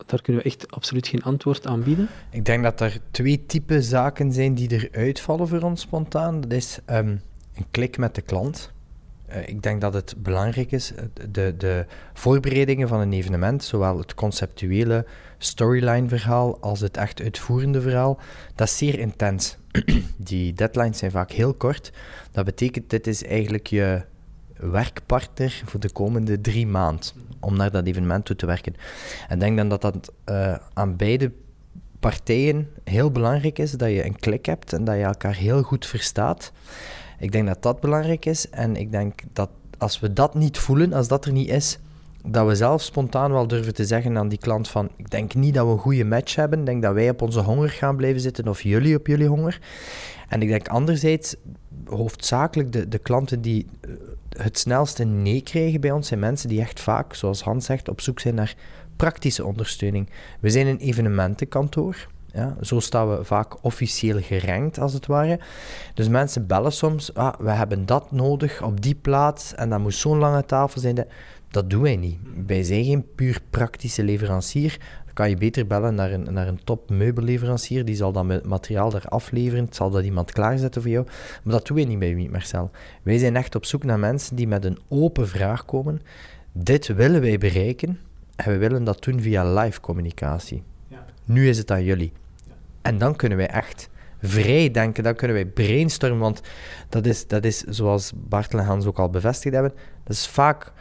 daar kunnen we echt absoluut geen antwoord aan bieden? Ik denk dat er twee typen zaken zijn die er uitvallen voor ons spontaan. Dat is um, een klik met de klant. Eh, ik denk dat het belangrijk is, de, de voorbereidingen van een evenement, zowel het conceptuele storyline-verhaal als het echt uitvoerende verhaal, dat is zeer intens. Die deadlines zijn vaak heel kort. Dat betekent, dit is eigenlijk je werkpartner voor de komende drie maanden om naar dat evenement toe te werken. En ik denk dan dat dat uh, aan beide partijen heel belangrijk is, dat je een klik hebt en dat je elkaar heel goed verstaat. Ik denk dat dat belangrijk is. En ik denk dat als we dat niet voelen, als dat er niet is, dat we zelf spontaan wel durven te zeggen aan die klant van ik denk niet dat we een goede match hebben. Ik denk dat wij op onze honger gaan blijven zitten of jullie op jullie honger. En ik denk anderzijds, hoofdzakelijk de, de klanten die eh, het snelste nee krijgen bij ons zijn mensen die echt vaak, zoals Hans zegt, op zoek zijn naar praktische ondersteuning. We zijn een evenementenkantoor. Ja, zo staan we vaak officieel gerankt, als het ware. Dus mensen bellen soms, ah, we hebben dat nodig op die plaats en dat moet zo'n lange tafel zijn. Dat doen wij niet. Wij zijn geen puur praktische leverancier. Dan kan je beter bellen naar een, naar een top meubelleverancier. Die zal dan met materiaal daar afleveren. Het zal dat iemand klaarzetten voor jou. Maar dat doen wij niet bij Meet Marcel. Wij zijn echt op zoek naar mensen die met een open vraag komen. Dit willen wij bereiken. En we willen dat doen via live communicatie. Ja. Nu is het aan jullie. En dan kunnen wij echt vrij denken, dan kunnen wij brainstormen, want dat is, dat is zoals Bartel en Hans ook al bevestigd hebben, dat is vaak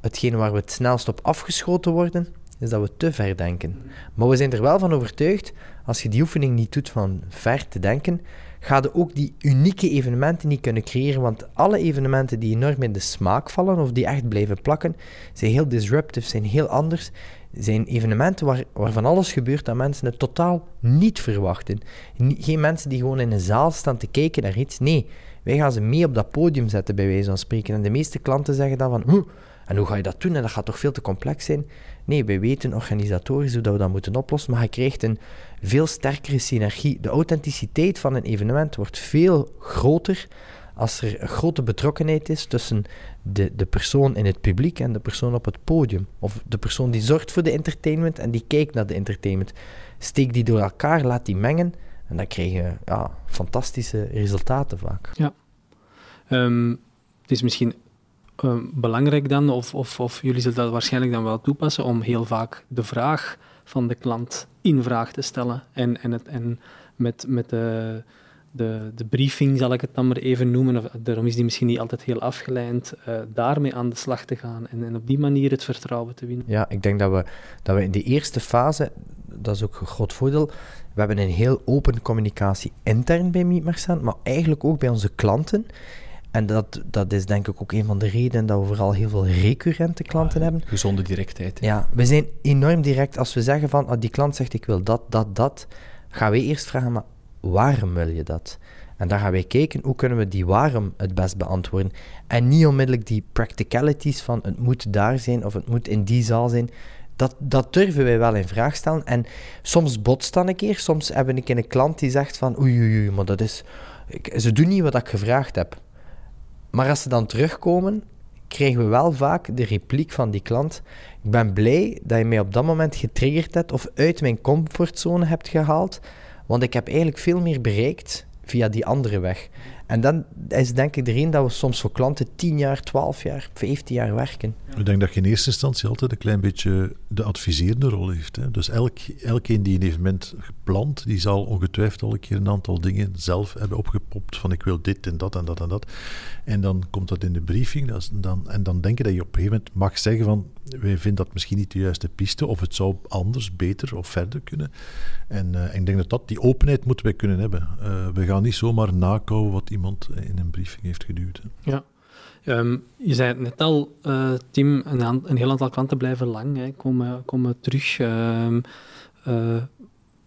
hetgene waar we het snelst op afgeschoten worden, is dat we te ver denken. Maar we zijn er wel van overtuigd, als je die oefening niet doet van ver te denken, ga je ook die unieke evenementen niet kunnen creëren, want alle evenementen die enorm in de smaak vallen of die echt blijven plakken, zijn heel disruptive, zijn heel anders, zijn evenementen waar, waarvan alles gebeurt dat mensen het totaal niet verwachten. Geen mensen die gewoon in een zaal staan te kijken naar iets. Nee, wij gaan ze mee op dat podium zetten, bij wijze van spreken. En de meeste klanten zeggen dan van, hoe, en hoe ga je dat doen? En dat gaat toch veel te complex zijn? Nee, wij weten organisatorisch hoe dat we dat moeten oplossen, maar je krijgt een veel sterkere synergie. De authenticiteit van een evenement wordt veel groter als er een grote betrokkenheid is tussen de, de persoon in het publiek en de persoon op het podium. Of de persoon die zorgt voor de entertainment en die kijkt naar de entertainment. Steek die door elkaar, laat die mengen en dan krijg je ja, fantastische resultaten vaak. Ja. Um, het is misschien uh, belangrijk dan, of, of, of jullie zullen dat waarschijnlijk dan wel toepassen, om heel vaak de vraag van de klant in vraag te stellen en, en, het, en met, met de de, de briefing, zal ik het dan maar even noemen, of, daarom is die misschien niet altijd heel afgeleid, uh, daarmee aan de slag te gaan en, en op die manier het vertrouwen te winnen. Ja, ik denk dat we, dat we in de eerste fase, dat is ook een groot voordeel, we hebben een heel open communicatie intern bij Meetmercent, maar eigenlijk ook bij onze klanten. En dat, dat is denk ik ook een van de redenen dat we vooral heel veel recurrente klanten hebben. Gezonde directheid. Ja, we zijn enorm direct. Als we zeggen van, oh, die klant zegt ik wil dat, dat, dat, gaan wij eerst vragen, maar waarom wil je dat? En dan gaan wij kijken hoe kunnen we die waarom het best beantwoorden. En niet onmiddellijk die practicalities van het moet daar zijn of het moet in die zaal zijn. Dat, dat durven wij wel in vraag stellen. En soms botst dan een keer. Soms hebben ik een klant die zegt van oei, oei, oei maar dat is... Ze doen niet wat ik gevraagd heb. Maar als ze dan terugkomen, krijgen we wel vaak de repliek van die klant. Ik ben blij dat je mij op dat moment getriggerd hebt of uit mijn comfortzone hebt gehaald. Want ik heb eigenlijk veel meer bereikt via die andere weg. En dan is denk ik de dat we soms voor klanten 10 jaar, 12 jaar, 15 jaar werken. Ik denk dat je in eerste instantie altijd een klein beetje de adviserende rol heeft. Hè. Dus elk, elkeen die een evenement gepland, die zal ongetwijfeld al een keer een aantal dingen zelf hebben opgepopt van ik wil dit en dat en dat en dat. En dan komt dat in de briefing dan, en dan denk je dat je op een gegeven moment mag zeggen van wij vinden dat misschien niet de juiste piste of het zou anders, beter of verder kunnen. En uh, ik denk dat, dat die openheid moeten wij kunnen hebben. Uh, we gaan niet zomaar nakouwen wat iemand in een briefing heeft geduwd. Ja. Um, je zei het net al, uh, Tim, een, een, heel aantal klanten blijven lang, hè, komen, komen terug. Um,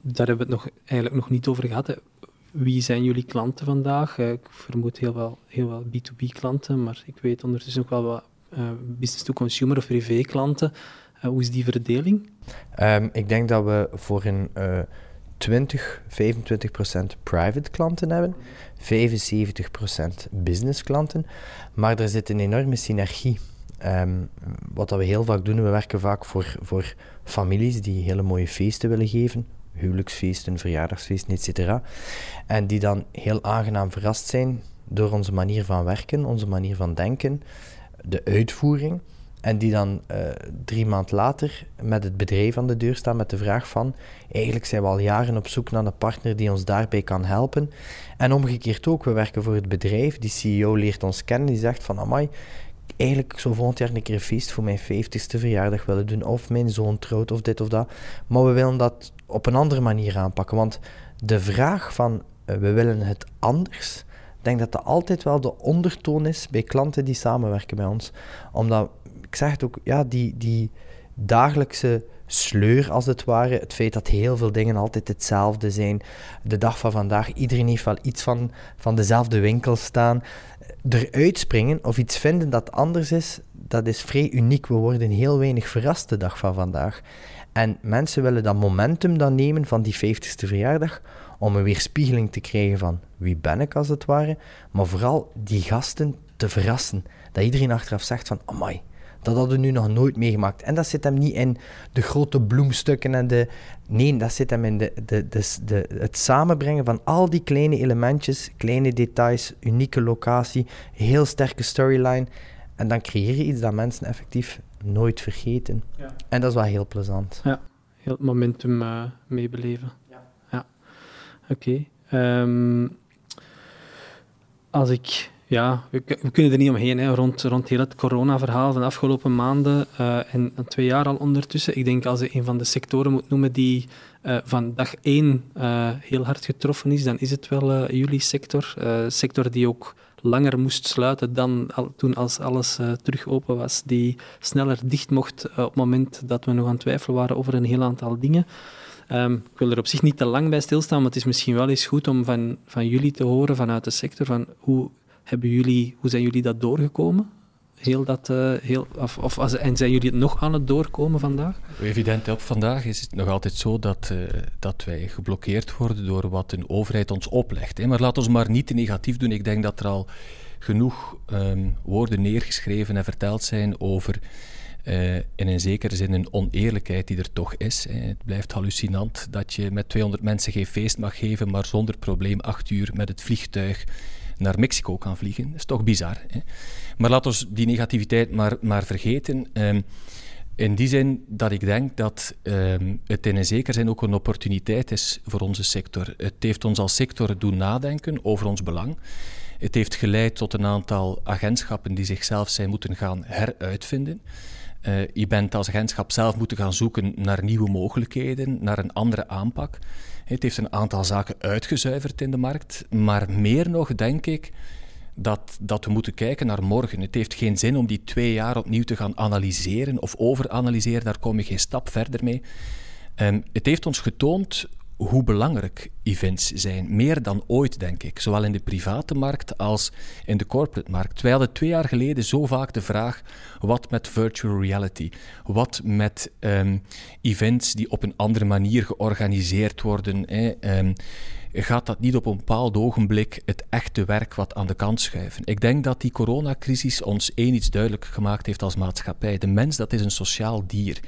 daar hebben we het nog, eigenlijk nog niet over gehad. Hè. Wie zijn jullie klanten vandaag? ik vermoed heel wel, heel wel B2B-klanten, maar ik weet ondertussen ook wel wat business-to-consumer of privé-klanten. Uh, hoe is die verdeling? Um, ik denk dat we voor een uh, 20, 25 procent private klanten hebben, 75 procent business klanten, maar er zit een enorme synergie. Um, wat dat we heel vaak doen, we werken vaak voor, voor families die hele mooie feesten willen geven, huwelijksfeesten, verjaardagsfeesten, etc. En die dan heel aangenaam verrast zijn door onze manier van werken, onze manier van denken de uitvoering. En die dan uh, drie maand later met het bedrijf aan de deur staan met de vraag van... Eigenlijk zijn we al jaren op zoek naar een partner die ons daarbij kan helpen. En omgekeerd ook, we werken voor het bedrijf. Die CEO leert ons kennen, die zegt van... Amai, eigenlijk zou volgend jaar een keer een feest voor mijn 50ste verjaardag willen doen. Of mijn zoon trouwt, of dit of dat. Maar we willen dat op een andere manier aanpakken. Want de vraag van we willen het anders ik denk dat dat altijd wel de ondertoon is bij klanten die samenwerken bij ons. Omdat, ik zeg het ook, ja, die, die dagelijkse sleur als het ware. Het feit dat heel veel dingen altijd hetzelfde zijn. De dag van vandaag, iedereen heeft wel iets van, van dezelfde winkel staan. Eruit springen of iets vinden dat anders is, dat is vrij uniek. We worden heel weinig verrast de dag van vandaag. En mensen willen dat momentum dan nemen van die 50ste verjaardag om een weerspiegeling te krijgen van wie ben ik als het ware, maar vooral die gasten te verrassen. Dat iedereen achteraf zegt van, amai, Dat hadden we nu nog nooit meegemaakt. En dat zit hem niet in de grote bloemstukken en de... Nee, dat zit hem in de, de, de, de, het samenbrengen van al die kleine elementjes, kleine details, unieke locatie, heel sterke storyline. En dan creëer je iets dat mensen effectief nooit vergeten. Ja. En dat is wel heel plezant. Ja, heel het momentum uh, meebeleven. Oké. Ehm, als ik ja, we, kunnen er niet omheen hè, rond, rond heel het corona-verhaal van de afgelopen maanden uh, en, twee jaar al ondertussen. Ik denk als je een van de sectoren moet noemen die uh, van dag één uh, heel hard getroffen is, dan is het wel jullie sector. sector die ook langer moest sluiten dan toen als alles terug open was, die sneller dicht mocht op het moment dat we nog aan het twijfelen waren over een heel aantal dingen. Um, ik wil er op zich niet te lang bij stilstaan, maar het is misschien wel eens goed om van, van jullie te horen vanuit de sector van hoe hebben jullie, hoe zijn jullie dat doorgekomen? Heel dat, uh, heel, of, of, en zijn jullie het nog aan het doorkomen vandaag? Evident, op vandaag is het nog altijd zo dat, uh, dat wij geblokkeerd worden door wat een overheid ons oplegt. Hè. Maar laat ons maar niet te negatief doen. Ik denk dat er al genoeg um, woorden neergeschreven en verteld zijn over uh, in een zekere zin een oneerlijkheid die er toch is. Het blijft hallucinant dat je met 200 mensen geen feest mag geven, maar zonder probleem acht uur met het vliegtuig naar Mexico kan vliegen. Dat is toch bizar. Hè? Maar laten we die negativiteit maar, maar vergeten. Um, in die zin dat ik denk dat um, het in een zekere zin ook een opportuniteit is voor onze sector. Het heeft ons als sector doen nadenken over ons belang. Het heeft geleid tot een aantal agentschappen die zichzelf zijn moeten gaan heruitvinden. Uh, je bent als agentschap zelf moeten gaan zoeken naar nieuwe mogelijkheden, naar een andere aanpak. Het heeft een aantal zaken uitgezuiverd in de markt, maar meer nog denk ik dat, dat we moeten kijken naar morgen. Het heeft geen zin om die twee jaar opnieuw te gaan analyseren of overanalyseren, daar kom je geen stap verder mee. Um, het heeft ons getoond hoe belangrijk events zijn. Meer dan ooit, denk ik. Zowel in de private markt als in de corporate markt. Wij hadden twee jaar geleden zo vaak de vraag: wat met virtual reality? Wat met um, events die op een andere manier georganiseerd worden? Hè? Um, gaat dat niet op een bepaald ogenblik het echte werk wat aan de kant schuiven? Ik denk dat die coronacrisis ons één iets duidelijk gemaakt heeft als maatschappij. De mens, dat is een sociaal dier.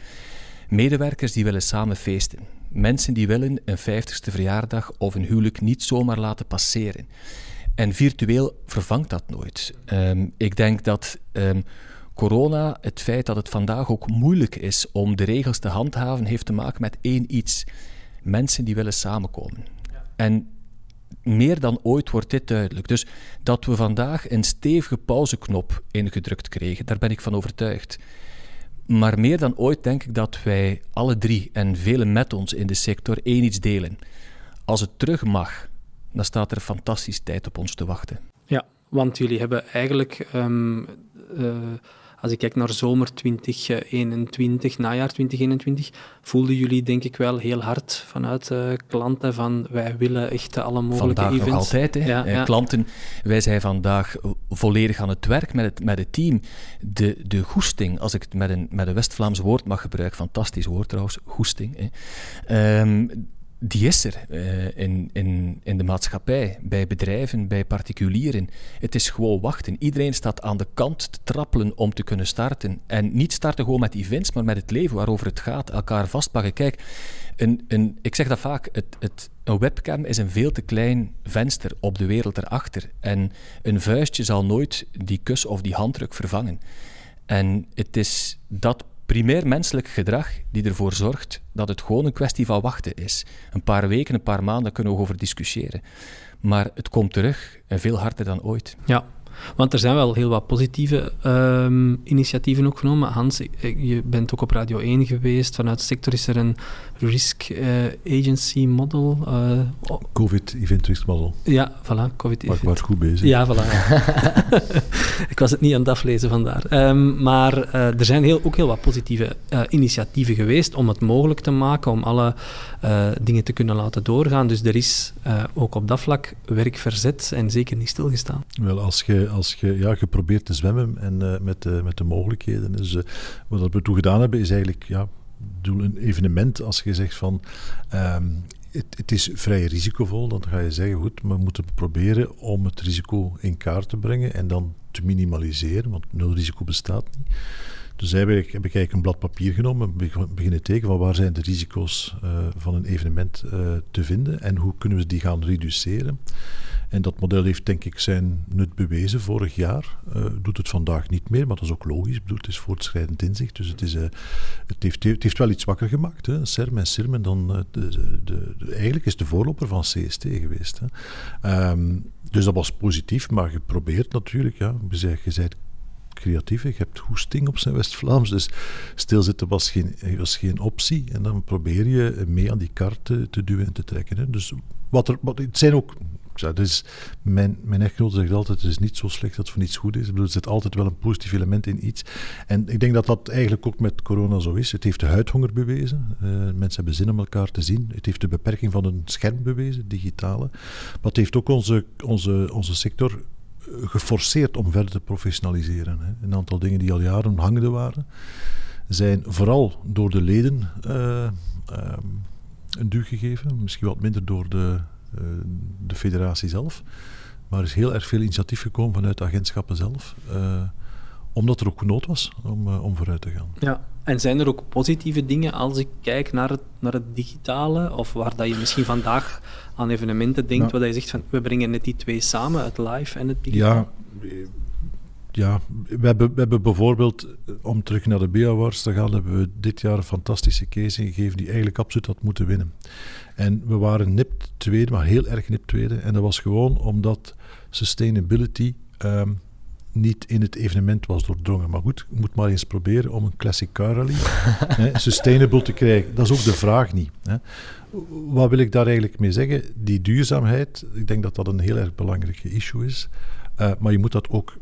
Medewerkers die willen samen feesten. Mensen die willen een 50ste verjaardag of een huwelijk niet zomaar laten passeren. En virtueel vervangt dat nooit. Um, ik denk dat um, corona, het feit dat het vandaag ook moeilijk is om de regels te handhaven, heeft te maken met één iets. Mensen die willen samenkomen. Ja. En meer dan ooit wordt dit duidelijk. Dus dat we vandaag een stevige pauzeknop ingedrukt kregen, daar ben ik van overtuigd. Maar meer dan ooit denk ik dat wij alle drie en velen met ons in de sector één iets delen. Als het terug mag, dan staat er een fantastische tijd op ons te wachten. Ja, want jullie hebben eigenlijk um, uh, als ik kijk naar zomer 2021, najaar 2021, voelden jullie denk ik wel heel hard vanuit uh, klanten van wij willen echt alle mogelijke vandaag events. Nog altijd, hè? Ja, ja. Klanten, wij zijn vandaag volledig aan het werk met het, met het team. De, de goesting, als ik het met een, met een West-Vlaams woord mag gebruiken, fantastisch woord trouwens, goesting. Hè? Um, die is er uh, in, in, in de maatschappij, bij bedrijven, bij particulieren. Het is gewoon wachten. Iedereen staat aan de kant te trappelen om te kunnen starten. En niet starten gewoon met events, maar met het leven waarover het gaat. Elkaar vastpakken. Kijk, een, een, ik zeg dat vaak, het, het, een webcam is een veel te klein venster op de wereld erachter. En een vuistje zal nooit die kus of die handdruk vervangen. En het is dat primair menselijk gedrag die ervoor zorgt dat het gewoon een kwestie van wachten is. Een paar weken, een paar maanden kunnen we over discussiëren. Maar het komt terug en veel harder dan ooit. Ja, want er zijn wel heel wat positieve um, initiatieven ook genomen. Hans, je bent ook op Radio 1 geweest. Vanuit sector is er een Risk uh, Agency Model. Uh, COVID Event Risk Model. Ja, voilà. COVID maar ik was goed bezig. Ja, voilà. ik was het niet aan het aflezen vandaar. Um, maar uh, er zijn heel, ook heel wat positieve initiatieven geweest om het mogelijk te maken, om alle dingen te kunnen laten doorgaan. Dus er is ook op dat vlak werk verzet en zeker niet stilgestaan. Wel, als je, als je ja, geprobeerd te zwemmen en met, met de mogelijkheden. Dus wat we toen gedaan hebben, is eigenlijk ja, doel een evenement, als je zegt van um, het, het, is vrij risicovol, dan ga je zeggen, goed, we moeten proberen om het risico in kaart te brengen en dan te minimaliseren, want nul risico bestaat niet. Dus heb ik, heb een blad papier genomen en beginnen tekenen van waar zijn de risico's uh, van een evenement uh, te vinden en hoe kunnen we die gaan reduceren. En dat model heeft denk ik zijn nut bewezen vorig jaar. Uh, doet het vandaag niet meer, maar dat is ook logisch. Bedoel, het is voortschrijdend inzicht. Dus het, is, het, heeft, het heeft wel iets wakker gemaakt. Hè. CERM en CIRM. dan, de, de, de, eigenlijk is de voorloper van CST geweest. Hè. Um, dus dat was positief, maar geprobeerd natuurlijk. Ja. Je bent creatief, je hebt hoesting op zijn West-Vlaams, dus stilzitten was geen, was geen optie. En dan probeer je mee aan die kaart te, duwen en te trekken. Dus wat er, wat, het zijn ook ja, dus mijn, mijn echtgenote zegt altijd, het is niet zo slecht dat het voor niets goed is. Ik bedoel, er zit altijd wel een positief element in iets. En ik denk dat dat eigenlijk ook met corona zo is. Het heeft de huidhonger bewezen. Uh, mensen hebben zin om elkaar te zien. Het heeft de beperking van een scherm bewezen, digitale. Maar het heeft ook onze, onze, onze sector geforceerd om verder te professionaliseren. Hè. Een aantal dingen die al jaren hangende waren, zijn vooral door de leden uh, een duw gegeven. Misschien wat minder door de eh, de federatie zelf. Maar er is heel erg veel initiatief gekomen vanuit de agentschappen zelf. Uh, omdat er ook nood was om, om vooruit te gaan. Ja, en zijn er ook positieve dingen als ik kijk naar het, naar het digitale? Of waar dat je misschien vandaag aan evenementen denkt, waar je zegt van we brengen net die twee samen, het live en het digitaal? Ja, ja, we hebben, we hebben bijvoorbeeld, om terug naar de B-Awards te gaan, hebben we dit jaar een fantastische case ingegeven die eigenlijk absoluut had moeten winnen. En we waren nipt tweede, maar heel erg nipt tweede. En dat was gewoon omdat sustainability um, niet in het evenement was doordrongen. Maar goed, je moet maar eens proberen om een classic car rally hè, sustainable te krijgen. Dat is ook de vraag niet. Hè. Wat wil ik daar eigenlijk mee zeggen? Die duurzaamheid, ik denk dat dat een heel erg belangrijk issue is. Uh, maar je moet dat ook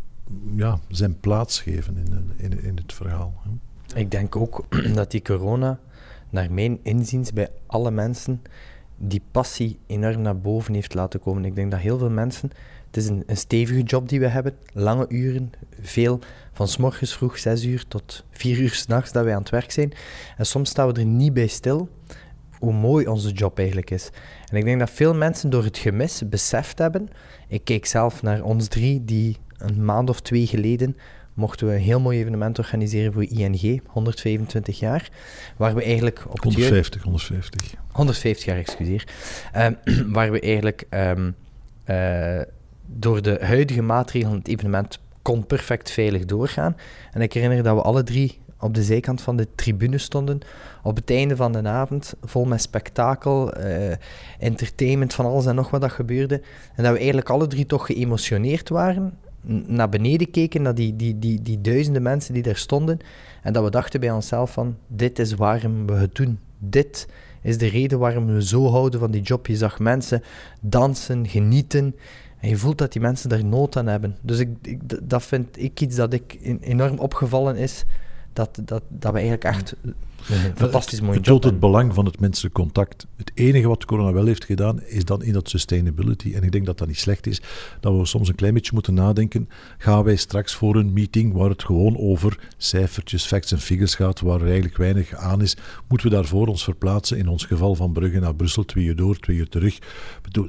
ja, zijn plaats geven in, in, in het verhaal. Hè. Ik denk ook dat die corona naar mijn inziens bij alle mensen die passie enorm naar boven heeft laten komen. Ik denk dat heel veel mensen, het is een, een stevige job die we hebben, lange uren, veel van s morgens vroeg 6 uur tot 4 uur s'nachts dat wij aan het werk zijn. En soms staan we er niet bij stil hoe mooi onze job eigenlijk is. En ik denk dat veel mensen door het gemis beseft hebben. Ik kijk zelf naar ons drie die een maand of twee geleden mochten we een heel mooi evenement organiseren voor ING, 125 jaar, waar we eigenlijk op 150, 150. 150 jaar, excuseer. Um, waar we eigenlijk um, uh, door de huidige maatregelen het evenement kon perfect veilig doorgaan. En ik herinner dat we alle drie op de zijkant van de tribune stonden, op het einde van de avond, vol met spektakel, uh, entertainment, van alles en nog wat dat gebeurde. En dat we eigenlijk alle drie toch geëmotioneerd waren naar beneden keken, naar die, die, die, die duizenden mensen die daar stonden, en dat we dachten bij onszelf van, dit is waarom we het doen. Dit is de reden waarom we zo houden van die job. Je zag mensen dansen, genieten, en je voelt dat die mensen daar nood aan hebben. Dus ik, ik dat vind ik iets dat ik enorm opgevallen is, dat, dat, dat we eigenlijk echt een fantastisch mooie het job. Het het belang van het menselijk contact. Het enige wat corona wel heeft gedaan, is dan in dat sustainability. En ik denk dat dat niet slecht is. Dat we soms een klein beetje moeten nadenken. Gaan wij straks voor een meeting waar het gewoon over cijfertjes, facts en figures gaat, waar er eigenlijk weinig aan is, moeten we daarvoor ons verplaatsen? In ons geval van Brugge naar Brussel, twee uur door, twee uur terug.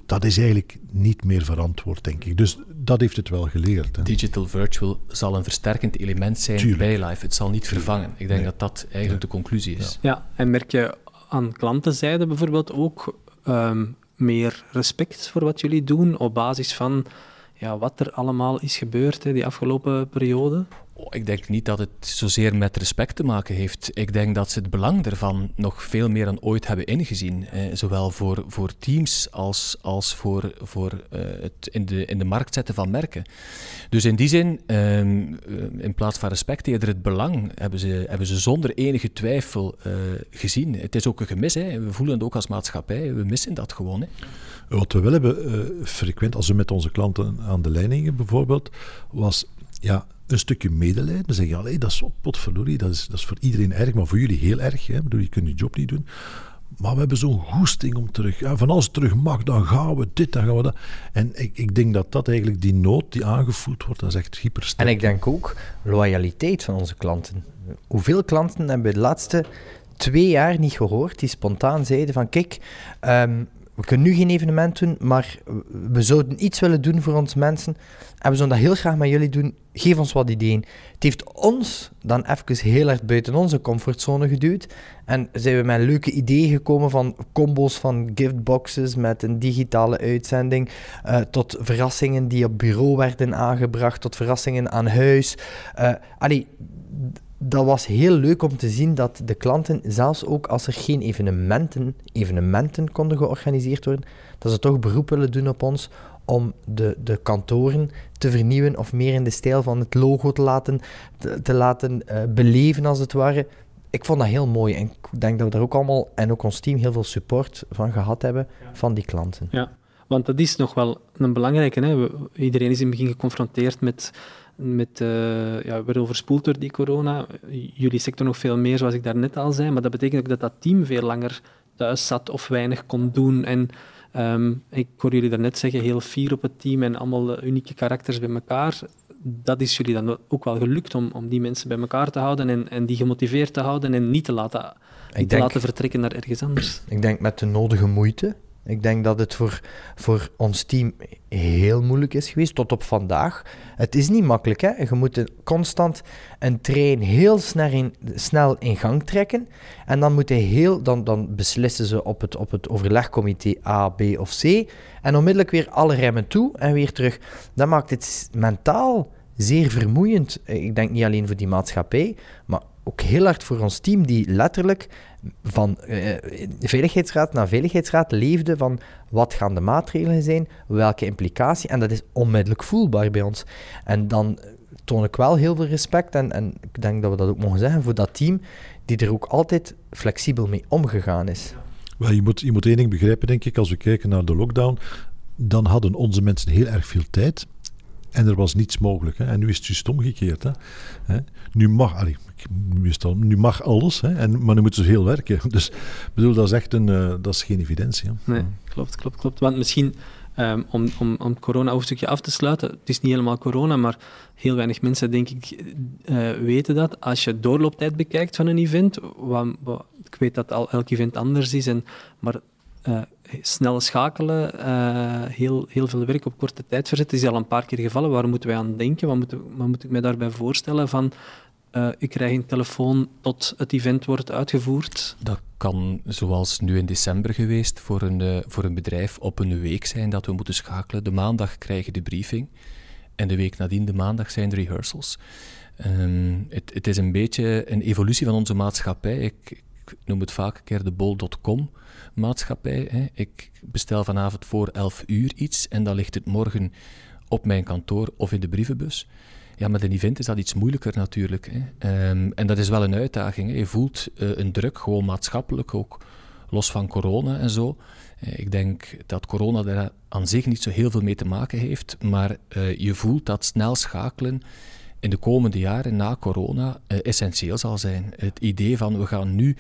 Dat is eigenlijk niet meer verantwoord, denk ik. Dus dat heeft het wel geleerd. Hè. Digital virtual zal een versterkend element zijn Tuurlijk. bij live. Het zal niet vervangen. Ik denk nee. dat dat eigenlijk ja. de conclusie Ja. en merk je aan klantenzijde bijvoorbeeld ook um, meer respect voor wat jullie doen op basis van ja, wat er allemaal is gebeurd hè, die afgelopen periode? Oh, ik denk niet dat het zozeer met respect te maken heeft. Ik denk dat ze het belang ervan nog veel meer dan ooit hebben ingezien. Eh, zowel voor, voor teams als, als voor, voor uh, het in de, in de markt zetten van merken. Dus in die zin, um, in plaats van respect eerder het belang, hebben ze, hebben ze zonder enige twijfel uh, gezien. Het is ook een gemis. Hè. We voelen het ook als maatschappij. We missen dat gewoon. Hè. Wat we wel hebben, frequent als we met onze klanten aan de leidingen bijvoorbeeld, was ja, een stukje medelijden. Dan zeg je, allee, dat is potverdorie, dat is, dat is voor iedereen erg, maar voor jullie heel erg. Hè? Bedoel, je kunt je job niet doen. Maar we hebben zo'n goesting om terug. Ja, van als het terug mag, dan gaan we dit, dan gaan we dat. En ik, ik denk dat dat eigenlijk die nood die aangevoeld wordt, dat is echt hypersterk. En ik denk ook loyaliteit van onze klanten. Hoeveel klanten hebben we de laatste twee jaar niet gehoord die spontaan zeiden van kijk, um, we kunnen nu geen evenement doen, maar we zouden iets willen doen voor onze mensen. En we zouden dat heel graag met jullie doen. Geef ons wat ideeën. Het heeft ons dan even heel erg buiten onze comfortzone geduwd. En zijn we met leuke ideeën gekomen van combos van giftboxes met een digitale uitzending, uh, tot verrassingen die op bureau werden aangebracht, tot verrassingen aan huis. Uh, allee, dat was heel leuk om te zien dat de klanten, zelfs ook als er geen evenementen, evenementen konden georganiseerd worden, dat ze toch beroep willen doen op ons om de, de kantoren te vernieuwen of meer in de stijl van het logo te laten, te, laten uh, beleven als het ware. Ik vond dat heel mooi en ik denk dat we daar ook allemaal en ook ons team heel veel support van gehad hebben van die klanten. Ja, want dat is nog wel een belangrijke. Hè? iedereen is in het begin geconfronteerd met met, uh, ja, weer overspoeld door die corona. Jullie sector nog veel meer, zoals ik daarnet al zei. Maar dat betekent ook dat dat team veel langer thuis zat of weinig kon doen. En ehm, ik hoor jullie daarnet zeggen, heel fier op het team en allemaal unieke karakters bij elkaar. Dat is jullie dan ook wel gelukt om, om die mensen bij elkaar te houden en, en die gemotiveerd te houden en niet te laten, niet te laten vertrekken naar ergens anders. Ik denk met de nodige moeite. Ik denk dat het voor, voor ons team heel moeilijk is geweest, tot op vandaag. Het is niet makkelijk, hè? Je moet constant een trein heel snel in, snel in gang trekken. En dan, moet heel, dan, dan beslissen ze op het, op het overlegcomité A, B of C. En onmiddellijk weer alle remmen toe en weer terug. Dat maakt het mentaal zeer vermoeiend. Ik denk niet alleen voor die maatschappij, maar ook heel hard voor ons team, die letterlijk van uh, veiligheidsraad naar veiligheidsraad leefde van wat gaan de maatregelen zijn, welke implicatie, en dat is onmiddellijk voelbaar bij ons. En dan toon ik wel heel veel respect, en, en ik denk dat we dat ook mogen zeggen, voor dat team, die er ook altijd flexibel mee omgegaan is. Wel, je, moet, je moet één ding begrijpen, denk ik, als we kijken naar de lockdown, dan hadden onze mensen heel erg veel tijd. En er was niets mogelijk. Hè. En nu is het juist omgekeerd. Hè. Nu mag, nu mag alles, hè, en, maar nu moeten ze veel werken. Dus bedoel, dat is echt een, uh, dat is geen evidentie. Nee, klopt, klopt, klopt. Want misschien um, om, om, om het corona-hoofdstukje af te sluiten, het is niet helemaal corona, maar heel weinig mensen, denk ik, uh, weten dat. Als je doorlooptijd bekijkt van een event, wat, ik weet dat al elk event anders is, en, maar uh, snel schakelen, uh, heel, heel veel werk op korte tijd verzetten, is al een paar keer gevallen. Waar moeten wij aan denken? Wat moet, moet ik mij daarbij voorstellen? Van, uh, ik krijg een telefoon tot het event wordt uitgevoerd. Dat kan, zoals nu in december geweest, voor een, uh, voor een bedrijf op een week zijn dat we moeten schakelen. De maandag krijgen de briefing en de week nadien, de maandag, zijn de rehearsals. Um, het, het, is een beetje een evolutie van onze maatschappij. Ik, ik noem het vaak een keer de bol.com maatschappij. Hè. Ik bestel vanavond voor 11 uur iets en dan ligt het morgen op mijn kantoor of in de brievenbus. Ja, met een event is dat iets moeilijker natuurlijk. Hè. Um, en dat is wel een uitdaging. Je voelt uh, een druk, gewoon maatschappelijk, ook los van corona en zo. Uh, ik denk dat corona daar aan zich niet zo heel veel mee te maken heeft, maar uh, je voelt dat snel schakelen in de komende jaren na corona essentieel zal zijn. Het idee van we gaan nu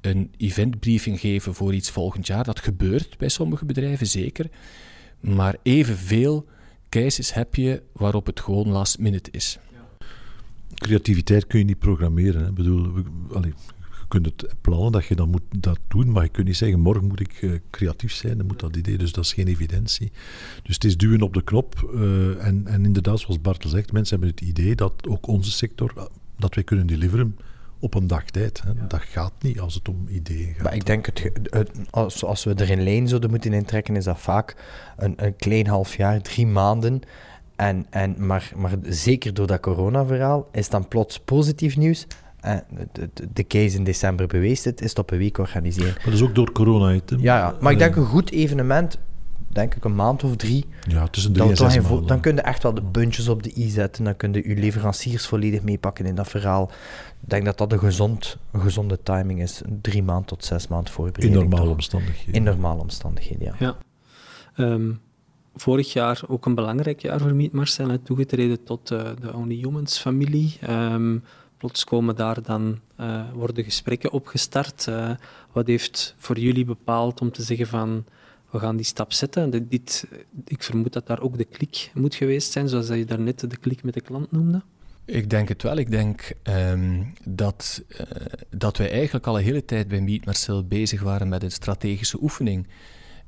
een eventbriefing geven voor iets volgend jaar. Dat gebeurt bij sommige bedrijven zeker. Maar evenveel cases heb je waarop het gewoon last minute is. Creativiteit kun je niet programmeren. Hè. Ik bedoel, je kunt het plannen dat je dan moet dat doen, maar je kunt niet zeggen morgen moet ik uh, creatief zijn, dan moet dat idee. Dus dat is geen evidentie. Dus het is duwen op de knop. Uh, en, en inderdaad, zoals Bartel zegt, mensen hebben het idee dat ook onze sector, dat wij kunnen deliveren op een dag tijd. Hè. Dat gaat niet als het om ideeën gaat. Maar ik denk, het, het, als, als we er een lijn zouden moeten intrekken, is dat vaak een, een klein half jaar, drie maanden. En, en, maar, maar zeker door dat corona-verhaal is dan plots positief nieuws. En de, de, de case in december beweest het, is het op een week organiseren. Maar dat is ook door corona. Hè? Ja, ja, maar ik denk een goed evenement denk ik, een maand of drie. Ja, tussen drie dan, en zes dan, dan kun je echt wel de puntjes op de i zetten. Dan kun je je leveranciers volledig meepakken in dat verhaal. Ik denk dat dat een, gezond, een gezonde timing is. Drie maand tot zes maand voorbereiding. In normale omstandigheden. In normale omstandigheden, ja. ja. Um, vorig jaar ook een belangrijk jaar voor Meet Marcel. Toegetreden tot uh, de Only Humans familie. Um, komen daar dan, uh, worden gesprekken opgestart. Uh, wat heeft voor jullie bepaald om te zeggen van we gaan die stap zetten. Dit, ik vermoed dat daar ook de klik moet geweest zijn, zoals je daarnet de klik met de klant noemde. Ik denk het wel. Ik denk um, dat, uh, dat wij eigenlijk al een hele tijd bij Meet Marcel bezig waren met een strategische oefening.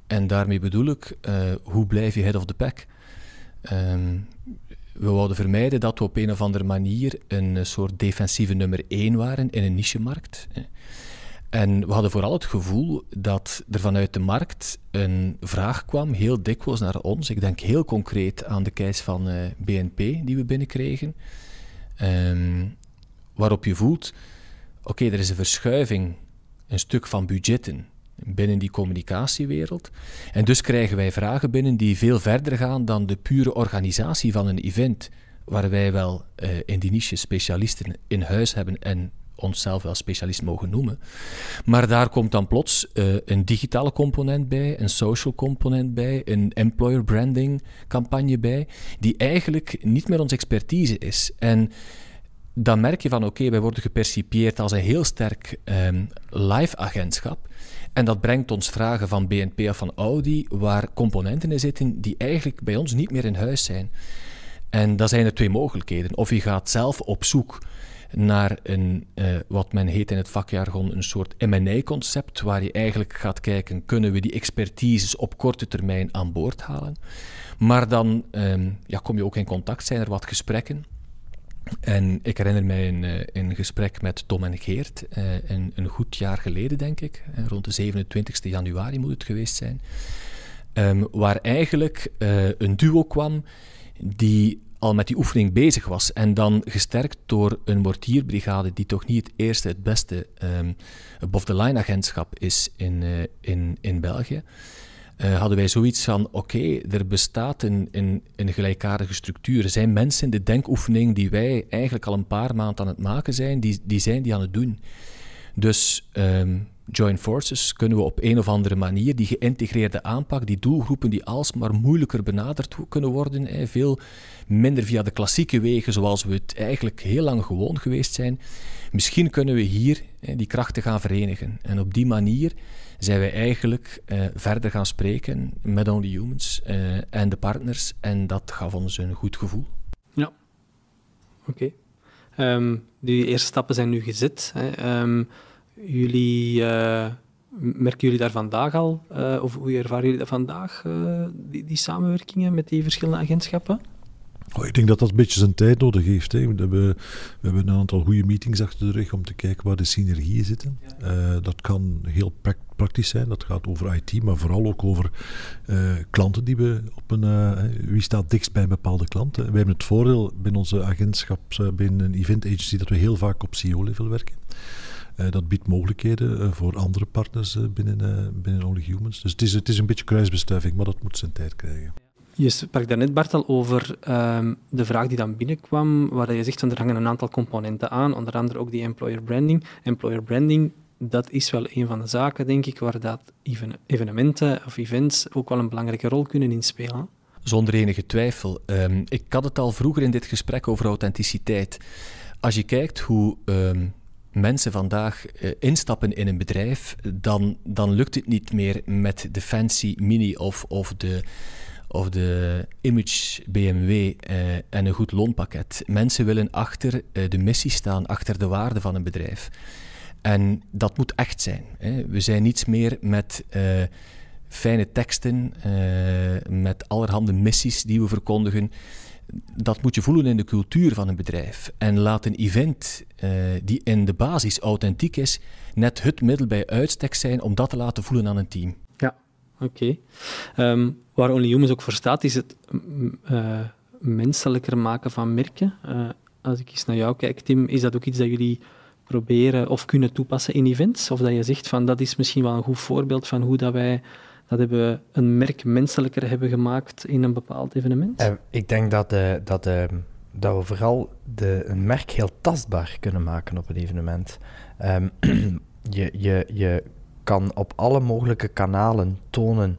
En daarmee bedoel ik, hoe blijf je head of the pack? Um, we wilden vermijden dat we op een of andere manier een soort defensieve nummer 1 waren in een nichemarkt. En we hadden vooral het gevoel dat er vanuit de markt een vraag kwam, heel dikwijls naar ons. Ik denk heel concreet aan de case van eh, BNP die we binnenkregen. Um, waarop je voelt, oké, er is een verschuiving, een stuk van budgetten binnen die communicatiewereld. En dus krijgen wij vragen binnen die veel verder gaan dan de pure organisatie van een event, waar wij wel uh, in die niche specialisten in huis hebben en onszelf wel specialist mogen noemen. Maar daar komt dan plots uh, een digitale component bij, een social component bij, een employer branding campagne bij, die eigenlijk niet meer onze expertise is. En dan merk je van oké, wij worden gepercipieerd als een heel sterk um, live agentschap. En dat brengt ons vragen van BNP of van Audi, waar componenten in zitten die eigenlijk bij ons niet meer in huis zijn. En dan zijn er twee mogelijkheden. Of je gaat zelf op zoek naar een, uh, wat men heet in het vakjargon, een soort M&A-concept, waar je eigenlijk gaat kijken, kunnen we die expertises op korte termijn aan boord halen? Maar dan um, ja, kom je ook in contact, zijn er wat gesprekken. En ik herinner mij een, eh, een gesprek met Tom en Geert, uh, een, een, goed jaar geleden, denk ik. Rond de 27 januari moet het geweest zijn. Um, waar eigenlijk een duo kwam die al met die oefening bezig was. En dan gesterkt door een mortierbrigade, die toch niet het eerste, het beste um, above-the-line agentschap is in, in, in België. Uh, hadden wij zoiets van: oké, er bestaat een, een, een, gelijkaardige structuur. Er zijn mensen in de denkoefening die wij eigenlijk al een paar maanden aan het maken zijn, die, die zijn die aan het doen. Dus um, join forces kunnen we op een of andere manier die geïntegreerde aanpak, die doelgroepen die alsmaar moeilijker benaderd kunnen worden, veel minder via de klassieke wegen zoals we het eigenlijk heel lang gewoon geweest zijn. Misschien kunnen we hier die krachten gaan verenigen. En op die manier zijn wij eigenlijk uh, verder gaan spreken met Only Humans uh, en de partners. En dat gaf ons een goed gevoel. Ja, oké. Ehm, die eerste stappen zijn nu gezet. Hè. Um, jullie, uh, merken jullie daar vandaag al, of hoe ervaren jullie dat vandaag, die, die samenwerkingen met die verschillende agentschappen? Oh, ik denk dat dat een beetje zijn tijd nodig heeft. Hè. We, hebben, we hebben een aantal goede meetings achter de rug om te kijken waar de synergieën zitten. Uh, dat kan heel praktisch zijn. Dat gaat over IT, maar vooral ook over uh, klanten die we op een. Uh, wie staat dichtst bij een bepaalde klanten? We hebben het voordeel binnen onze agentschap, binnen een event agency, dat we heel vaak op CEO-level werken. Uh, dat biedt mogelijkheden uh, voor andere partners uh, binnen, binnen Only Humans. Dus het is, het is een beetje kruisbestuiving, maar dat moet zijn tijd krijgen. Je sprak daarnet, Bart, al over um, de vraag die dan binnenkwam, waar je zegt, er hangen een aantal componenten aan, onder andere ook die employer branding. Employer branding, dat is wel een van de zaken, denk ik, waar dat evenementen of events ook wel een belangrijke rol kunnen inspelen. Zonder enige twijfel. Um, ik had het al vroeger in dit gesprek over authenticiteit. Als je kijkt hoe um, mensen vandaag uh, instappen in een bedrijf, dan, dan lukt het niet meer met de fancy mini of, of de of de image BMW eh, en een goed loonpakket. Mensen willen achter eh, de missie staan, achter de waarde van een bedrijf. En dat moet echt zijn. Hè. We zijn niets meer met uh, fijne teksten, met allerhande missies die we verkondigen. Dat moet je voelen in de cultuur van een bedrijf. En laat een event die in de basis authentiek is, net het middel bij uitstek zijn om dat te laten voelen aan een team. Oké. Um, waar Only Humans ook voor staat, is het uh, menselijker maken van merken. Uh, als ik eens naar jou kijk, Tim, is dat ook iets dat jullie proberen of kunnen toepassen in events? Of dat je zegt van dat is misschien wel een goed voorbeeld van hoe dat wij dat hebben een merk menselijker hebben gemaakt in een bepaald evenement? Uh, ik denk dat, de, dat, de, dat we vooral de, een merk heel tastbaar kunnen maken op een evenement. Je, je, je kan op alle mogelijke kanalen tonen